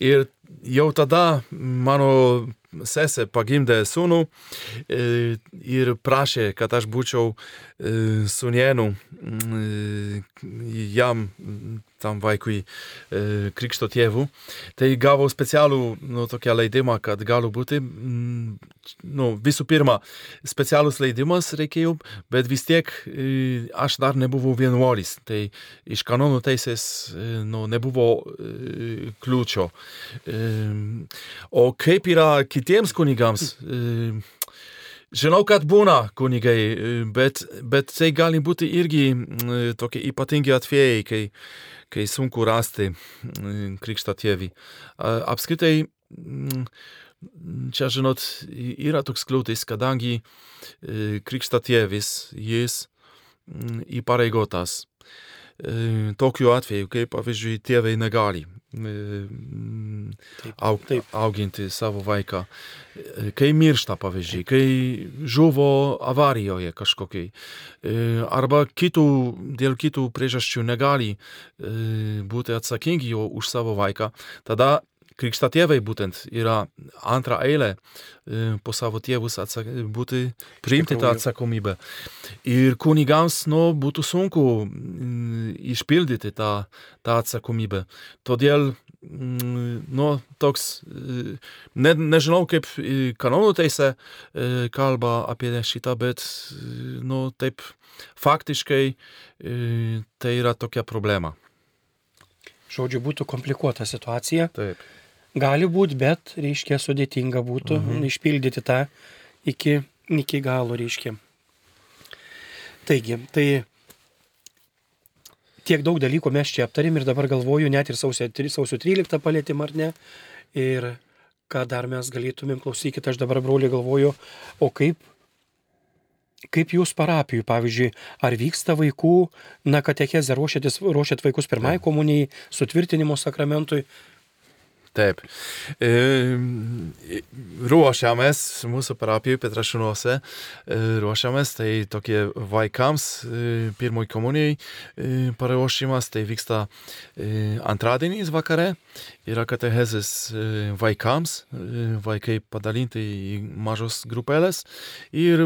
Ir jau tada mano sesė pagimdė sūnų ir prašė, kad aš būčiau sūnienu jam tam vaikui e, krikšto tėvų. Tai gavau specialų nu, tokią leidimą, kad galiu būti, mm, nu, visų pirma, specialus leidimas reikėjo, bet vis tiek e, aš dar nebuvau vienuolis. Tai iš kanonų teisės e, nu, nebuvo e, kliūčio. E, o kaip yra kitiems kunigams? E, Žinau, kad būna kunigai, bet, bet tai gali būti irgi tokie ypatingi atvejai, kai, kai sunku rasti krikštą tėvį. Apskritai, čia, žinot, yra toks kliūtis, kadangi krikštą tėvis, jis įpareigotas tokiu atveju, kaip pavyzdžiui tėvai negali aug, taip. auginti savo vaiką. E, Kai miršta, pavyzdžiui, kai žuvo avarijoje kažkokiai, e, arba kitų, dėl kitų priežasčių negali e, būti atsakingi už savo vaiką, tada krikštatėvai būtent yra antra eilė e, po savo tėvus atsak, būti, priimti tą atsakomybę. Ir kunigams nu, būtų sunku mm, išpildyti tą, tą atsakomybę. Todėl mm, nu, toks, e, ne, nežinau kaip kanonų teisė e, kalba apie šitą, bet nu, taip faktiškai tai yra tokia problema. Žodžiu, būtų komplikuota situacija. Taip. Gali būti, bet, reiškia, sudėtinga būtų mhm. išpildyti tą iki, iki galo, reiškia. Taigi, tai tiek daug dalykų mes čia aptarėm ir dabar galvoju, net ir sausio, sausio 13 palėtėm ar ne. Ir ką dar mes galėtumėm klausykit, aš dabar broliai galvoju, o kaip, kaip jūs parapijų, pavyzdžiui, ar vyksta vaikų, na, katechezė, ruošiat vaikus pirmai komunijai, sutvirtinimo sakramentui, Taip. Ruošiamės mūsų parapijai Petrašinuose, ruošiamės, tai tokie vaikams e, pirmoj komunijai paruošimas, tai vyksta antradieniais vakare, yra katechezės e, vaikams, vaikai padalinti į mažos grupelės ir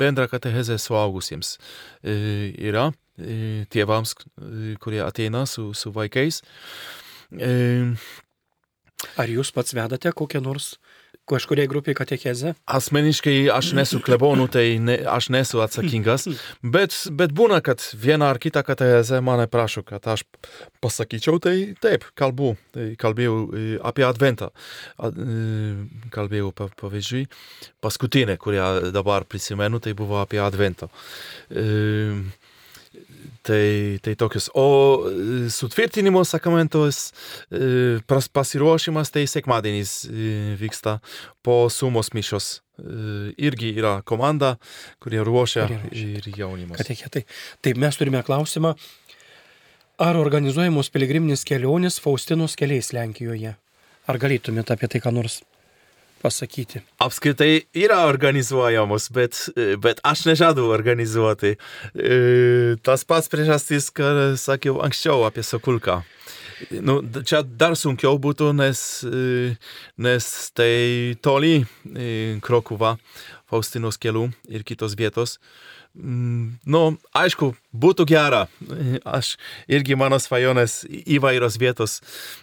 bendra katechezė suaugusiems yra tėvams, kurie ateina su, su vaikais. Ar jūs pats vedate kokią nors kažkuriai grupiai katechezę? Asmeniškai aš nesu klebonų, tai ne, aš nesu atsakingas, bet, bet būna, kad viena ar kita katechezė mane prašo, kad aš pasakyčiau, tai taip, kalbu, tai kalbėjau e, apie adventą, e, kalbėjau pa- pavyzdžiui, paskutinė, kurią dabar prisimenu, tai buvo apie adventą. E, Tai, tai tokius. O e, sutvirtinimo sakramentos e, pras- pasiruošimas tai sekmadienis e, vyksta po sumos mišios. E, Irgi yra komanda, kurie ruošia Kurie ruošia. ir jaunimas. Katechetai. Taip, mes turime klausimą, ar organizuojamos piligriminės kelionės Faustinos keliais Lenkijoje? Ar galėtumėte apie tai ką nors pasakyti? Apskritai yra organizuojamos, bet, e, bet aš nežadu organizuoti. E, Tas pats priežastis, ką sakiau anksčiau apie Sokulką. Nu, d- čia dar sunkiau būtų, nes, e, nes tai toli e, Krokuva, Faustinos kelių ir kitos vietos. Mm, Nu, aišku, būtų gera. Aš irgi mano svajonės įvairios vietos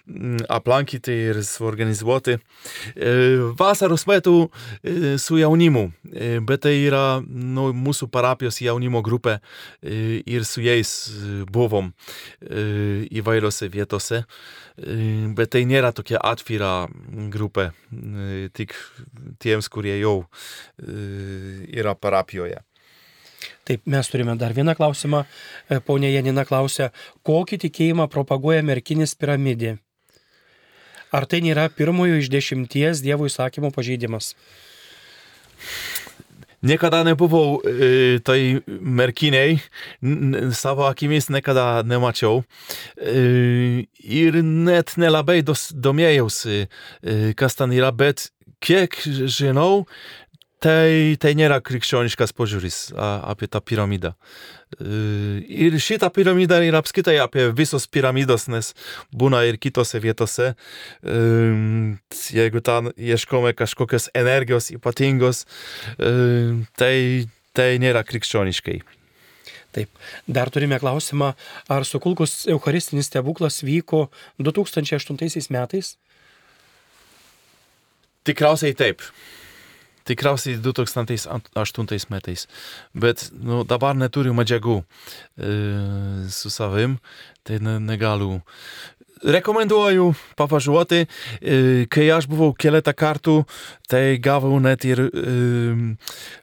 mm, aplankyti ir suorganizuoti. E, Vasaros metu e, su jaunimu, e, bet tai yra nu, mūsų parapijos jaunimo grupė ir su jais buvom įvairiose vietose. Bet tai nėra tokia atvira grupė, tik tiems, kurie jau yra parapijoje. Taip, mes turime dar vieną klausimą. E, Ponė Janina klausia, kokį tikėjimą propaguoja merkinis piramidė? Ar tai nėra pirmojo iš dešimties Dievo įsakymo pažeidimas? Niekada nebuvau e, tai merkiniai, savo akimis niekada nemačiau. E, ir net nelabai domėjausi, e, kas ten yra, bet kiek žinau, tai, tai nėra krikščioniškas požiūris apie tą piramidą. Ir šita piramida yra apskritai apie visos piramidos, nes būna ir kitose vietose. Jeigu ten ieškome kažkokios energijos ypatingos, tai, tai nėra krikščioniškai. Taip. Dar turime klausimą, ar sukulkus Eucharistinis stebuklas vyko 2008 metais? Tikriausiai taip. Tikriausiai 2008 metais. Bet nu, dabar neturiu medžiagų e, su savim, tai ne, negaliu. Rekomenduoju pavažiuoti. Kai aš buvau keletą kartų, tai gavau net ir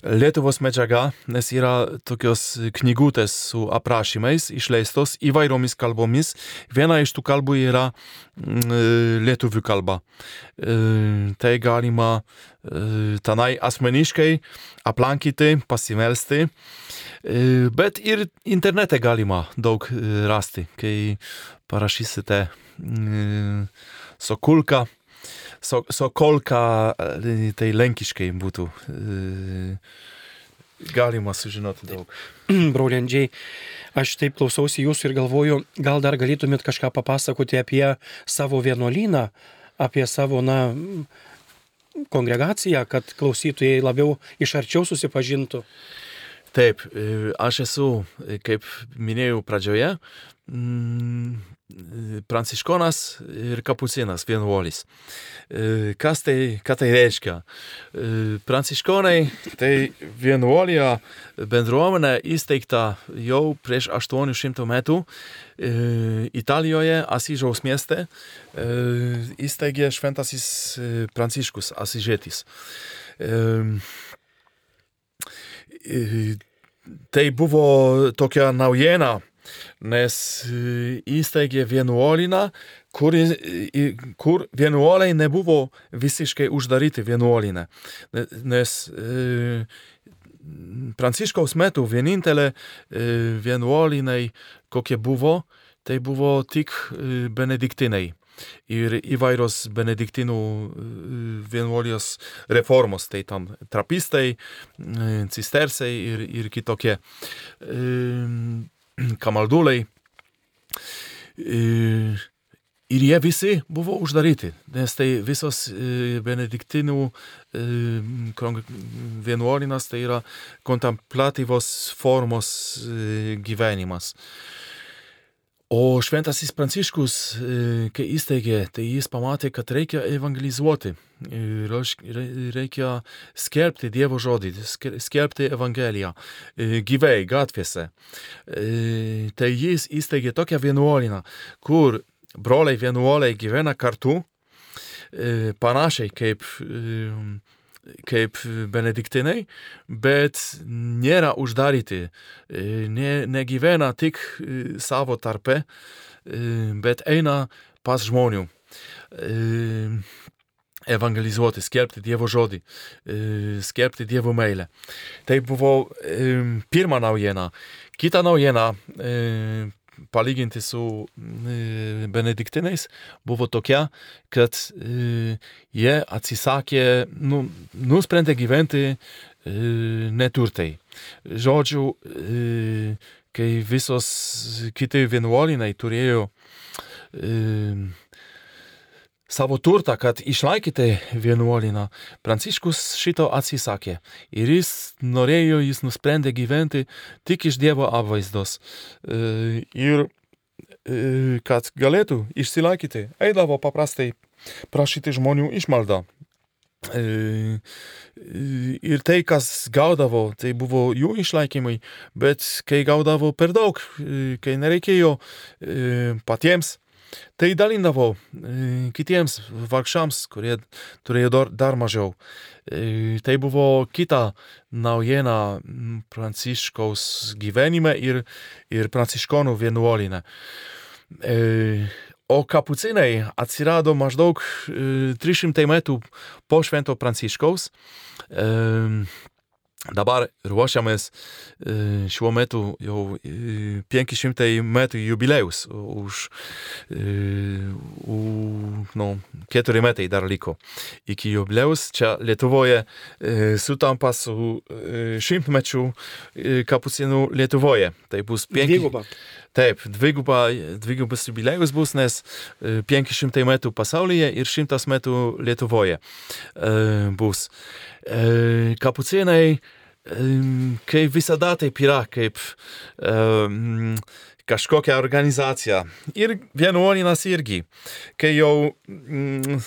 Lietuvos medžiagą, nes yra tokios knygutės su aprašymais išleistos įvairiomis kalbomis. Viena iš tų kalbų yra lietuvių kalba. Tai galima tenai asmeniškai aplankyti, pasimelsti. Bet ir internete galima daug rasti, kai parašysite Sokulka. So, sokolka, tai lenkiškai būtų galima sužinoti daug. Broliandžiai, aš taip klausausi jūsų ir galvoju, gal dar galėtumėt kažką papasakoti apie savo vienuolyną, apie savo, na, kongregaciją, kad klausytojai labiau iš arčiau susipažintų. Taip, aš esu, kaip minėjau pradžioje, mm, pranciškonas ir kapucinas vienuolis. Kas tai, ką tai reiškia? Pranciškonai tai vienuolija bendruomenė įsteigta jau prieš 800 metų Italijoje, Asyžiaus mieste, įsteigė šventasis Pranciškus Asyžėtis. Tai buvo tokia naujiena nes įsteigė vienuolyną, kur, kur vienuoliai nebuvo visiškai uždaryti vienuolyne. Nes Pranciškaus metu vienintelė vienuolynai, kokie buvo, tai buvo tik benediktinai. Ir įvairios benediktinų vienuolijos reformos, tai tam trapistai, cistersai ir, ir kitokie kamalduliai. Ir jie visi buvo uždaryti, nes tai visos benediktinų vienuolinas tai yra kontemplatyvos formos gyvenimas. O šventasis Pranciškus, kai įsteigė, tai jis pamatė, kad reikia evangelizuoti. Reikia skelbti Dievo žodį, skelbti Evangeliją gyvai, gatvėse. Tai jis įsteigė tokią vienuoliną, kur broliai vienuoliai gyvena kartu, panašiai kaip kaip benediktinai, bet nėra uždaryti, ne, negyvena tik savo tarpe, bet eina pas žmonių evangelizuoti, skelbti Dievo žodį, skelbti Dievo meilę. Tai buvo pirma naujiena. Kita naujiena palyginti su benediktinais buvo tokia, kad jie atsisakė, nu, nusprendė gyventi neturtai. Žodžiu, kai visos kiti vienuolinai turėjo savo turtą, kad išlaikyti vienuoliną. Pranciškus šito atsisakė ir jis norėjo, jis nusprendė gyventi tik iš Dievo apvaizdos. Ir kad galėtų išsilaikyti, eidavo paprastai prašyti žmonių išmaldą. Ir tai, kas gaudavo, tai buvo jų išlaikymai, bet kai gaudavo per daug, kai nereikėjo patiems Tai dalindavo kitiems vargšams, kurie turėjo dar, dar mažiau. Tai buvo kita naujiena Pranciškaus gyvenime ir, ir Pranciškonų vienuolinė. O kapucinai atsirado maždaug 300 metų po Švento Pranciškaus. Dabar ruošiamės šiuo metu jau 500 metų jubiliejus, už, nu, 4 metai dar liko iki jubiliejus. Čia Lietuvoje sutampa su šimtmečių kapucinų Lietuvoje. Tai bus 5. Dviguba. Taip, dviguba, dvigubas jubiliejus bus, nes 500 metų pasaulyje ir 100 metų Lietuvoje bus. Kapucinai, kaip visada taip yra, kaip um, kažkokia organizacija. Ir vienuolinas irgi, kai jau mm,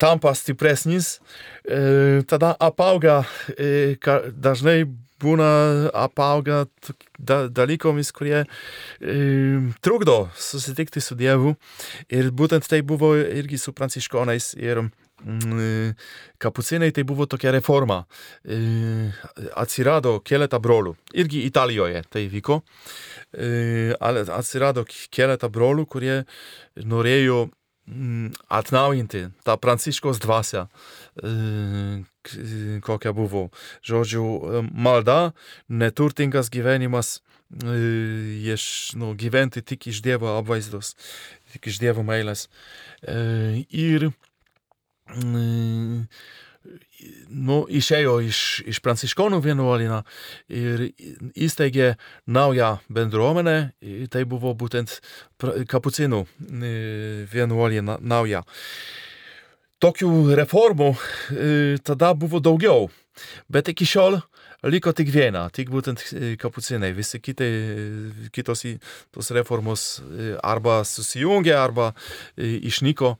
tampa stipresnis, e, tada apauga, e, dažnai būna apauga da, dalykomis, kurie e, trukdo susitikti su Dievu. Ir būtent tai buvo irgi su pranciškonais. Ir, kapucinai tai buvo tokia reforma. Atsirado keletą brolių. Irgi Italijoje tai vyko. Atsirado keletą brolių, kurie norėjo mm, atnaujinti tą pranciškos dvasę, kokia buvo. Žodžiu, malda, neturtingas gyvenimas, iš, nu, gyventi tik iš Dievo apvaizdos, tik iš Dievo meilės. Ir nu, išėjo iš, iš pranciškonų vienuolyną ir įsteigė naują bendruomenę, tai buvo būtent kapucinų vienuolyną naują. Tokių reformų tada buvo daugiau, bet iki šiol liko tik viena, tik būtent kapucinai. Visi kiti, kitos tos reformos arba susijungė, arba išnyko,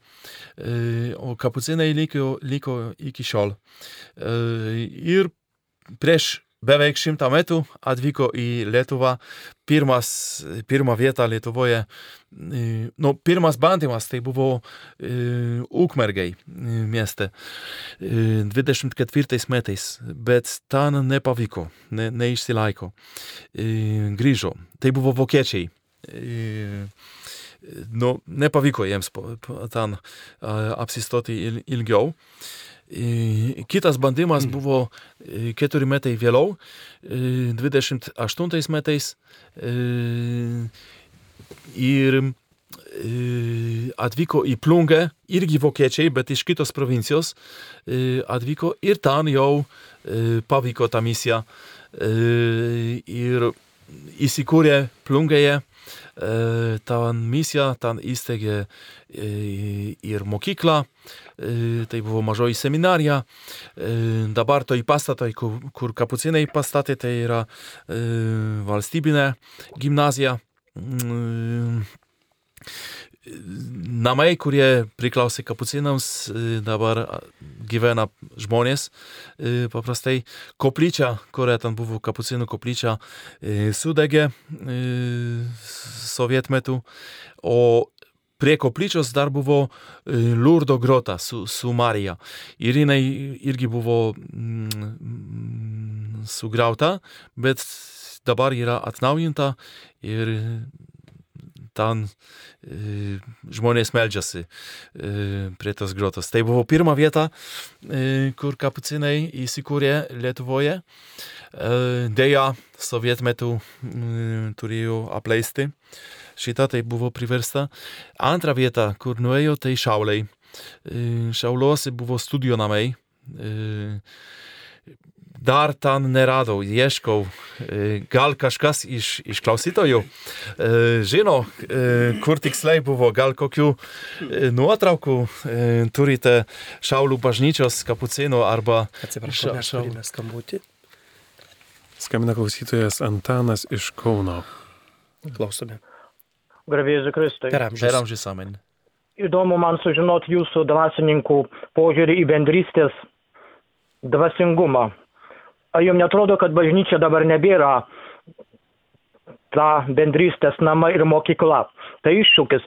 o kapucinai liko, liko iki šiol. Ir prieš beveik šimtą metų atvyko į Lietuvą. Pirmas, pirmą vietą Lietuvoje, nu, pirmas bandymas tai buvo e, Ukmergai mieste 24 metais, bet ten nepavyko, ne, neišsilaiko. E, grįžo. Tai buvo vokiečiai. E, nu, nepavyko jiems ten apsistoti ilgiau. Kitas bandymas buvo keturi metai vėliau, 28 metais. Ir atvyko į Plungę, irgi vokiečiai, bet iš kitos provincijos atvyko ir ten jau pavyko tą misiją. Ir įsikūrė Plungėje tą misiją, ten įsteigė ir mokyklą, tai buvo mažoji seminarija. Dabar toj pastatoj, kur, kur kapucinai pastatė, tai yra valstybinė gimnazija. Namai, kurie priklausė kapucinams, dabar gyvena žmonės paprastai. Koplyčia, kuria ten buvo kapucinų koplyčia, sudegė sovietmetu, o prie koplyčios dar buvo Lurdo grota su, su Marija. Ir jinai irgi buvo mm, sugriauta, bet dabar yra atnaujinta ir ten e, žmonės meldžiasi e, prie tos grotos. Tai buvo pirma vieta, e, kur kapucinai įsikūrė Lietuvoje. Deja, sovietmetu turėjo apleisti. Šitą tai buvo priversta. Antra vieta, kur nuėjo, tai Šauliai. Šauliuose buvo studijų namai dar ten neradau, ieškau. Gal kažkas iš, iš klausytojų žino, kur tiksliai buvo, gal kokių nuotraukų turite Šaulių bažnyčios kapucinų arba... Atsiprašau, mes turime skambutį. Skambina klausytojas Antanas iš Kauno. Klausome. Gravėžiai Kristai. Per amžius. Per amžius amen. Įdomu man sužinoti jūsų dvasininkų požiūrį į bendrystės dvasingumą. Ar jums netrodo, kad bažnyčia dabar nebėra ta bendrystės nama ir mokykla? Tai iššūkis.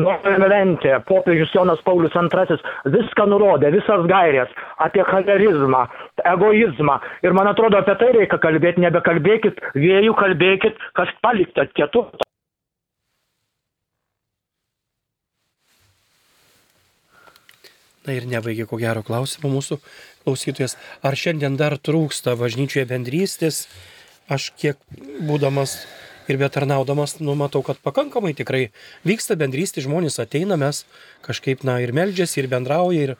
Nuomelentė, popiežius Jonas Paulius II viską nurodė, visas gairės apie charizmą, egoizmą. Ir man atrodo, apie tai reikia kalbėti, nebekalbėkit vėjų, kalbėkit, kas palikta kietu. Na ir nebaigė ko gero klausimo mūsų klausytojas. Ar šiandien dar trūksta bažnyčioje bendrystės? Aš kiek būdamas ir betarnaudamas, nu, matau, kad pakankamai tikrai vyksta bendrystė, žmonės ateina, mes kažkaip, na, ir meldžiasi, ir bendrauja, ir,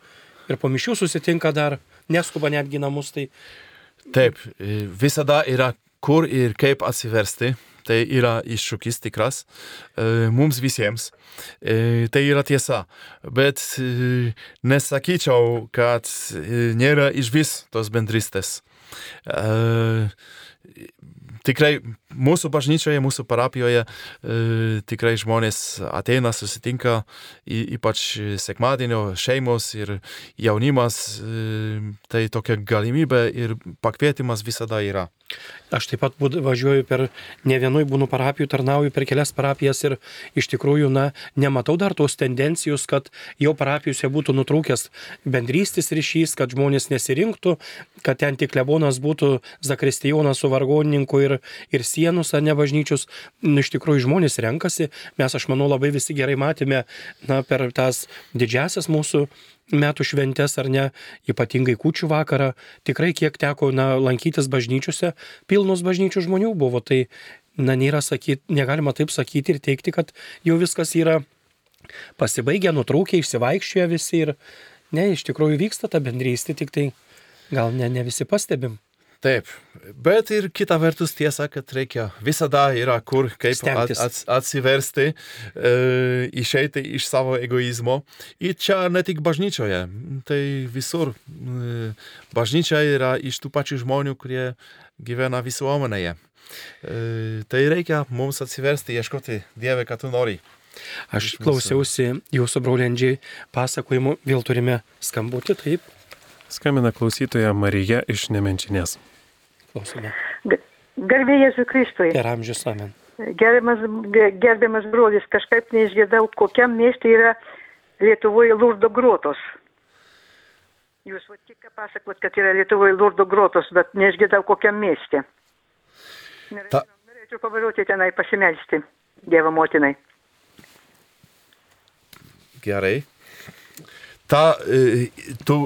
ir po mišių susitinka dar, neskuba netgi namus. Tai... Taip, visada yra kur ir kaip atsiversti. Tai yra iššūkis tikras mums visiems. Tai yra tiesa. Bet nesakyčiau, kad nėra iš vis tos bendrystės. Tikrai mūsų bažnyčioje, mūsų parapijoje tikrai žmonės ateina, susitinka, ypač sekmadienio šeimos ir jaunimas. Tai tokia galimybė ir pakvietimas visada yra. Aš taip pat būd, važiuoju per ne vienoj būnų parapijų, tarnauju per kelias parapijas ir iš tikrųjų, na, nematau dar tos tendencijos, kad jau parapijose būtų nutrūkęs bendrystės ryšys, kad žmonės nesirinktų, kad ten tik lebonas būtų zakristijonas su vargonininku ir, ir sienus ar ne bažnyčius. Nu, iš tikrųjų, žmonės renkasi. Mes, aš manau, labai visi gerai matėme na, per tas didžiasias mūsų metų šventės ar ne, ypatingai kučių vakarą, tikrai kiek teko na, lankytis bažnyčiose, pilnos bažnyčių žmonių buvo, tai na, nėra sakyti, negalima taip sakyti ir teikti, kad jau viskas yra pasibaigę, nutrūkę, išsivaikščioję visi ir ne, iš tikrųjų vyksta ta bendrystė, tik tai gal ne, ne visi pastebim. Taip, bet ir kita vertus tiesa, kad reikia visada yra kur, kaip Stengtis. at, atsiversti, e, išeiti iš savo egoizmo. Ir čia ne tik bažnyčioje, tai visur. E, bažnyčia yra iš tų pačių žmonių, kurie gyvena visuomenėje. E, tai reikia mums atsiversti, ieškoti Dievę, ką tu nori. Aš klausiausi jūsų broliandžiai pasakojimų, vėl turime skambutį, taip, Skambina klausytoja Marija iš Nemenčinės. klausome. Garbė Jėzui Kristui. Per amžius amen. Gerbiamas, ge- gerbiamas brolis, kažkaip neišgirdau, kokiam miestė yra Lietuvoje Lurdo grotos. Jūs va tik pasakot, kad yra Lietuvoje Lurdo grotos, bet neišgirdau, kokiam. Norėčiau, Ta- norėčiau pavažiuoti tenai pasimelsti Dievo motinai. Gerai. Ta, tų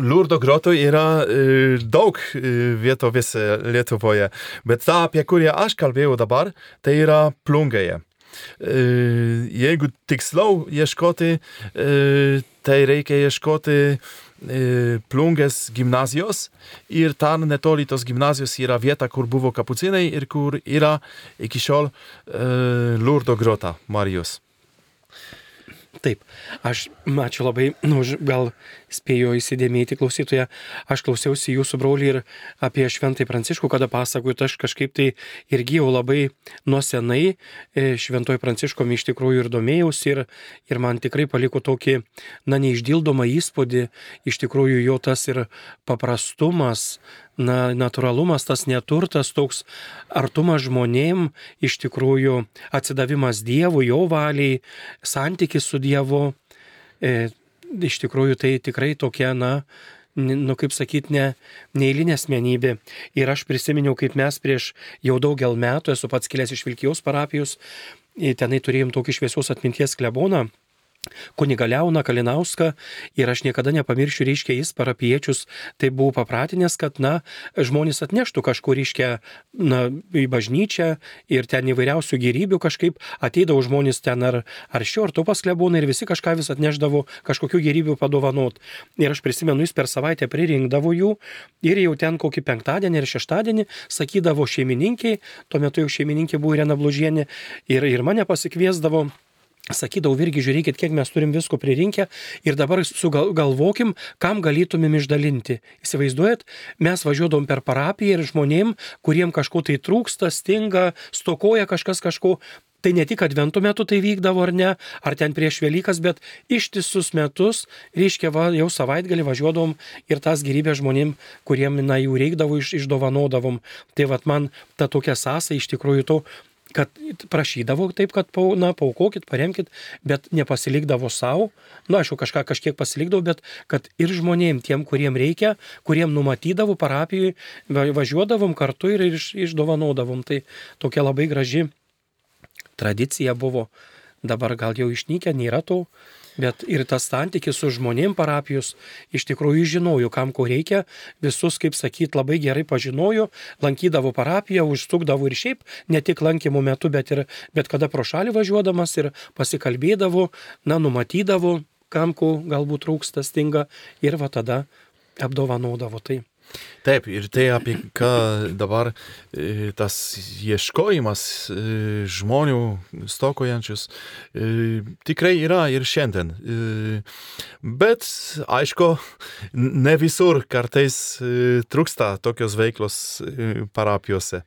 Lurdo grotų yra daug vietovėse Lietuvoje, bet ta, apie kurią aš kalbėjau dabar, tai yra plungėje. Jeigu tiksliau ieškoti, tai reikia ieškoti plungės gimnazijos ir ten netoli tos gimnazijos yra vieta, kur buvo kapucinai ir kur yra iki šiol Lurdo grota Marijos. Taip, aš, ačiū labai, nu, gal spėjo įsidėmėti klausytoje, aš klausiausi jūsų brolį ir apie Šventai Pranciškų, kada pasakojot, aš kažkaip tai irgi jau labai nuo senai e, Šventoj Pranciškom iš tikrųjų ir domėjausi ir, ir man tikrai paliko tokį, na, neišdildomą įspūdį, iš tikrųjų jo tas ir paprastumas, na, natūralumas, tas neturtas, toks artumas žmonėm, iš tikrųjų atsidavimas Dievui, jo valiai, santykis su Dievu. E, iš tikrųjų tai tikrai tokia, na, nu kaip sakyti, ne, neįlinė asmenybė. Ir aš prisiminiau, kaip mes prieš jau daugel metų, esu pats kilęs iš Vilkijos parapijos, tenai turėjom tokį šviesios atminties kleboną. Kuniga Leona Kalinauską ir aš niekada nepamiršiu, reiškia, jis parapiečius tai buvo papratinęs, kad, na, žmonės atneštų kažkur, reiškia, na, į bažnyčią ir ten įvairiausių gyrybių kažkaip ateidavo žmonės ten ar, ar šio, ar to pasklebūna ir visi kažką vis atneždavo kažkokių gyrybių padovanot. Ir aš prisimenu, jis per savaitę pririnkdavo jų ir jau ten kokį penktadienį ir šeštadienį sakydavo šeimininkiai, tuo metu jau šeimininkė buvo Irena Blužienė ir, ir mane pasikviesdavo sakydavau, irgi žiūrėkit, kiek mes turim visko pririnkę ir dabar sugalvokim, kam galėtumėm išdalinti. Įsivaizduojat, mes važiuodom per parapiją ir žmonėm, kuriem kažko tai trūksta, stinga, stokoja kažkas kažko. Tai ne tik adventų metu tai vykdavo ar ne, ar ten prieš Velykas, bet ištisus metus, reiškia, va, jau savaitgalį važiuodavom ir tas gyvybę žmonėm, kuriem, na, jų reikdavo, iš, išdovanodavom. Tai vad man ta tokia sąsa iš tikrųjų to kad prašydavo taip, kad, na, paukokit, paremkit, bet nepasilikdavo savo, na, aišku, kažką kažkiek pasilikdavo, bet kad ir žmonėm, tiem, kuriem reikia, kuriem numatydavo parapijai, va- važiuodavom kartu ir iš, išdovanodavom. Tai tokia labai graži tradicija buvo, dabar gal jau išnykę, nėra to, bet ir tas santykis su žmonėm parapijos iš tikrųjų žinojo, kam ko reikia, visus, kaip sakyt, labai gerai pažinojo, lankydavo parapiją, užsukdavo ir šiaip, ne tik lankymų metu, bet ir bet kada pro šalį važiuodamas ir pasikalbėdavo, na, numatydavo, kam ko galbūt trūksta, stinga ir va tada apdovanodavo tai. Taip, ir tai apie ką dabar e, tas ieškojimas e, žmonių stokojančius e, tikrai yra ir šiandien. Bet, aišku, ne visur kartais trūksta tokios veiklos parapijose.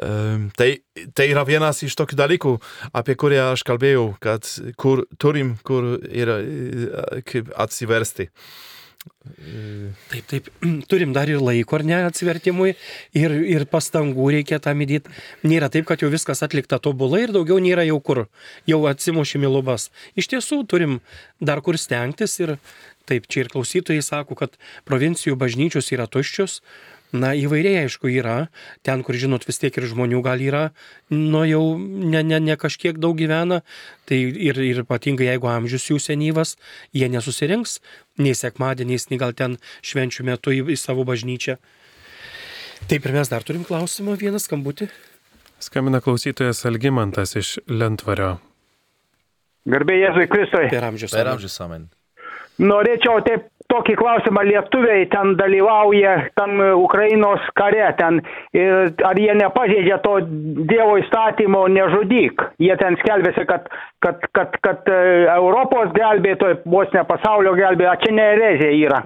Tai, tai yra vienas iš tokių dalykų, apie kurį aš kalbėjau, kad kur turim, kur yra atsiversti. Taip, taip, turim dar ir laiko, ar ne, atsivertimui ir, ir pastangų reikia tam įdėti. Nėra taip, kad jau viskas atlikta tobulai ir daugiau nėra jau kur, jau atsimušimi lubas. Iš tiesų turim dar kur stengtis ir taip, čia ir klausytojai sako, kad provincijų bažnyčios yra tuščios, Na, įvairiai aišku yra, ten, kur žinot, vis tiek ir žmonių gal yra, nu jau ne, ne, ne kažkiek daug gyvena, tai ir, ir ypatingai jeigu amžius jų senyvas, jie nesusirinks nei sekmadieniais, nei gal ten švenčių metu į, į savo bažnyčią. Taip ir mes dar turim klausimą, vieną skambutį. Skambina klausytojas Algymantas iš Lentvario. Garbė Jėzui Kristui. Per amžius. Per amžius amen. Norėčiau taip tokį klausimą, lietuviai ten dalyvauja tam Ukrainos kare, ten, ir ar jie nepažeidžia to Dievo įstatymo nežudyk. Jie ten skelbėsi, kad, kad, kad, kad e, Europos gelbėtojai, vos ne pasaulio gelbėtojai, čia ne erezija yra.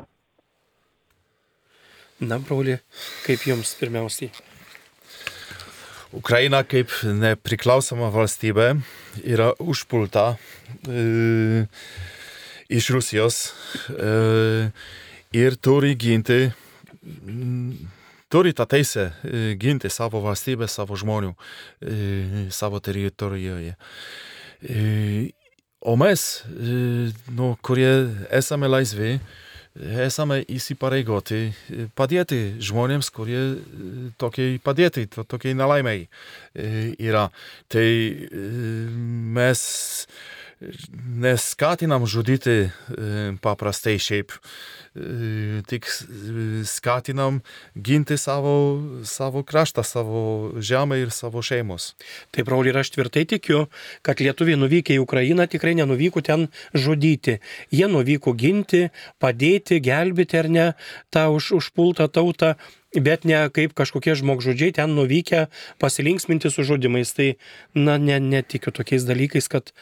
Na, broli, kaip jums pirmiausiai? Ukraina kaip nepriklausoma valstybė yra užpulta. E, iš Rusijos e, ir turi ginti, turi tą teisę e, ginti savo valstybę, savo žmonių, e, savo teritorijoje. O mes, nu, kurie esame laisvi, esame įsipareigoti padėti žmonėms, kurie tokiai padėti, tokiai nelaimiai yra. Tai mes neskatinam žudyti e, paprastai šiaip, e, tik skatinam ginti savo, savo kraštą, savo žemę ir savo šeimos. Taip, broli, ir aš tvirtai tikiu, kad lietuviai nuvykę į Ukrainą tikrai nenuvyko ten žudyti. Jie nuvyko ginti, padėti, gelbėti ar ne tą už, užpultą tautą bet ne kaip kažkokie žmogžudžiai ten nuvykę pasilinksminti su žudimais. Tai, na, ne, netikiu tokiais dalykais, kad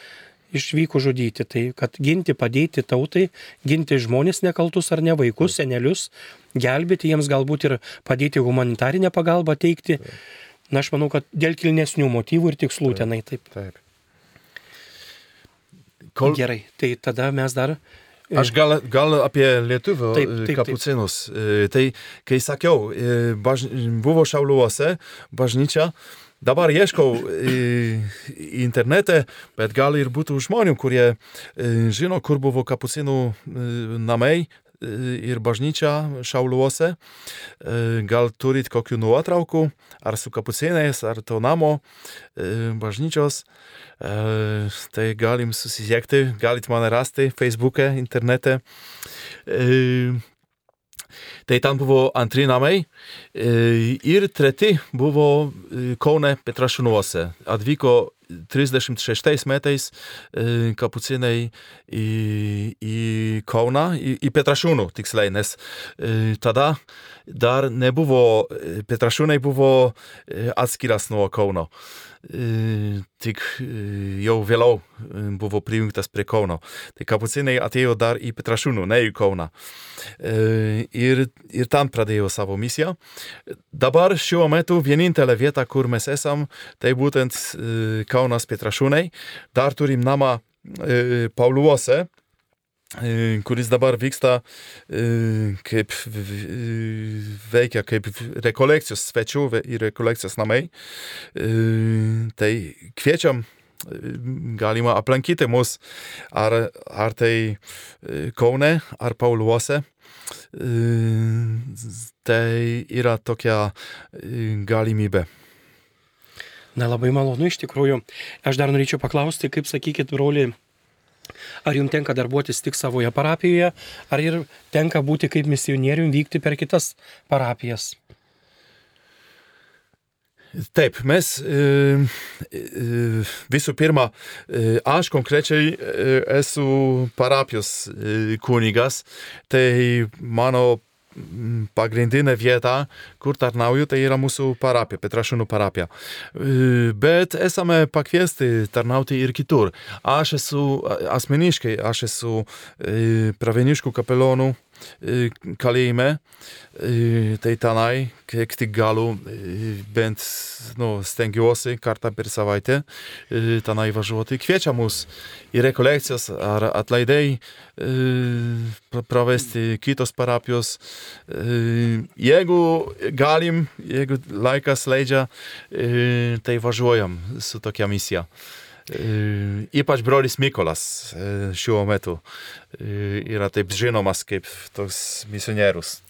išvyko žudyti. Tai kad ginti, padėti tautai, ginti žmonės nekaltus ar ne vaikus, senelius, gelbėti jiems galbūt ir padėti humanitarinę pagalbą teikti. Na, aš manau, kad dėl kilnesnių motyvų ir tikslų tenai taip. taip. Kol... Gerai, tai tada mes dar Aš gal, gal apie lietuvių taip, taip, kapucinus. Taip. Tai kai sakiau, baž... buvo Šauliuose bažnyčia, Dabar ieškau internete, bet gal ir būtų žmonių, kurie žino, kur buvo kapucinų namai ir bažnyčia Šauluose. Gal turit kokių nuotraukų, ar su kapucinais, ar to namo bažnyčios. Tai galim susisiekti, galit mane rasti Facebook'e, internete. Tai ten buvo antri namai ir treti buvo Kaune Petrašinuose. Atvyko 36 metais kapucinai į, į Kauną, į, į Petrašiūnų tiksliai, nes tada dar nebuvo, Petrašiūnai buvo atskiras nuo Kauno. Tik jau vėliau buvo prijungtas prie Kauno. Tai kapucinai atėjo dar į Petrašiūnų, ne į Kauną. Ir, ir ten pradėjo savo misiją. Dabar šiuo metu vienintelė vieta, kur mes esam, tai būtent Kaunas Petrašiūnai. Dar turim namą Pauluose, kuris dabar vyksta kaip veikia kaip rekolekcijos svečių ir rekolekcijos namai. Tai kviečiam galima aplankyti mus ar, ar tai Kaune, ar Pauluose. Tai yra tokia galimybė. Na labai malonu iš tikrųjų. Aš dar norėčiau paklausti, kaip sakykit, broli, ar jums tenka darbuotis tik savoje parapijoje, ar ir tenka būti kaip misionierium vykti per kitas parapijas? Taip, mes visų pirma, aš konkrečiai esu parapijos kunigas, tai mano pagrindinė vieta, kur tarnauju, tai yra mūsų parapija, Petrašūnų parapija. Bet esame pakviesti tarnauti ir kitur. Aš esu asmeniškai, aš esu Praveniškų kapelionų e, kalėjime, e, tai tenai, kiek tik galiu, e, bent nu, stengiuosi kartą per savaitę tenai važiuoti. Kviečia mus į rekolekcijas ar atlaidai pravesti kitos parapijos. Jeigu galim, jeigu laikas leidžia, tai važiuojam su tokia misija. Ypač brolis Mykolas šiuo metu yra taip žinomas kaip toks misionierius.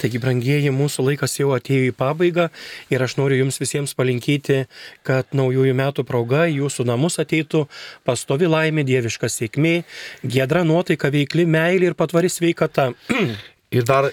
Taigi, brangieji, mūsų laikas jau atėjo į pabaigą ir aš noriu jums visiems palinkėti, kad naujųjų metų proga jūsų namus ateitų pastovi laimė, dieviška sėkmė, gedra nuotaika, veikli meilė ir patvari sveikata. Ir dar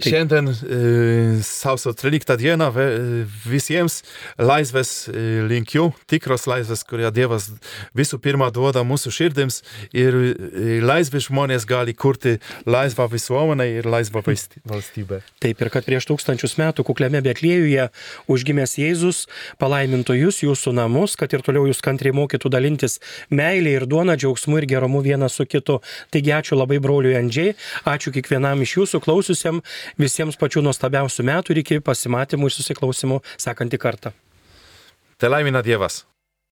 šiandien e, sausio 13 dieną ve, e, visiems. Laisvės e, linkiu, tikros laisvės, kurią Dievas visų pirma duoda mūsų širdims. Ir e, laisvi žmonės gali kurti laisvą visuomenę ir laisvą valsty- valstybę. Taip ir kad prieš tūkstančius metų kukliame Betlėjuje užgimęs Jėzus palaimintų jūs, jūsų namus, kad ir toliau jūs kantriai mokytų dalintis meilė ir duona, džiaugsmu ir gerumu vienas su kitu. Taigi ačiū labai broliui Andžiai, ačiū kiekvienam iš jūsų klausiusiam, visiems pačių nuostabiausių metų ir iki pasimatymų ir susiklausimų sekantį kartą. Te laimina Dievas.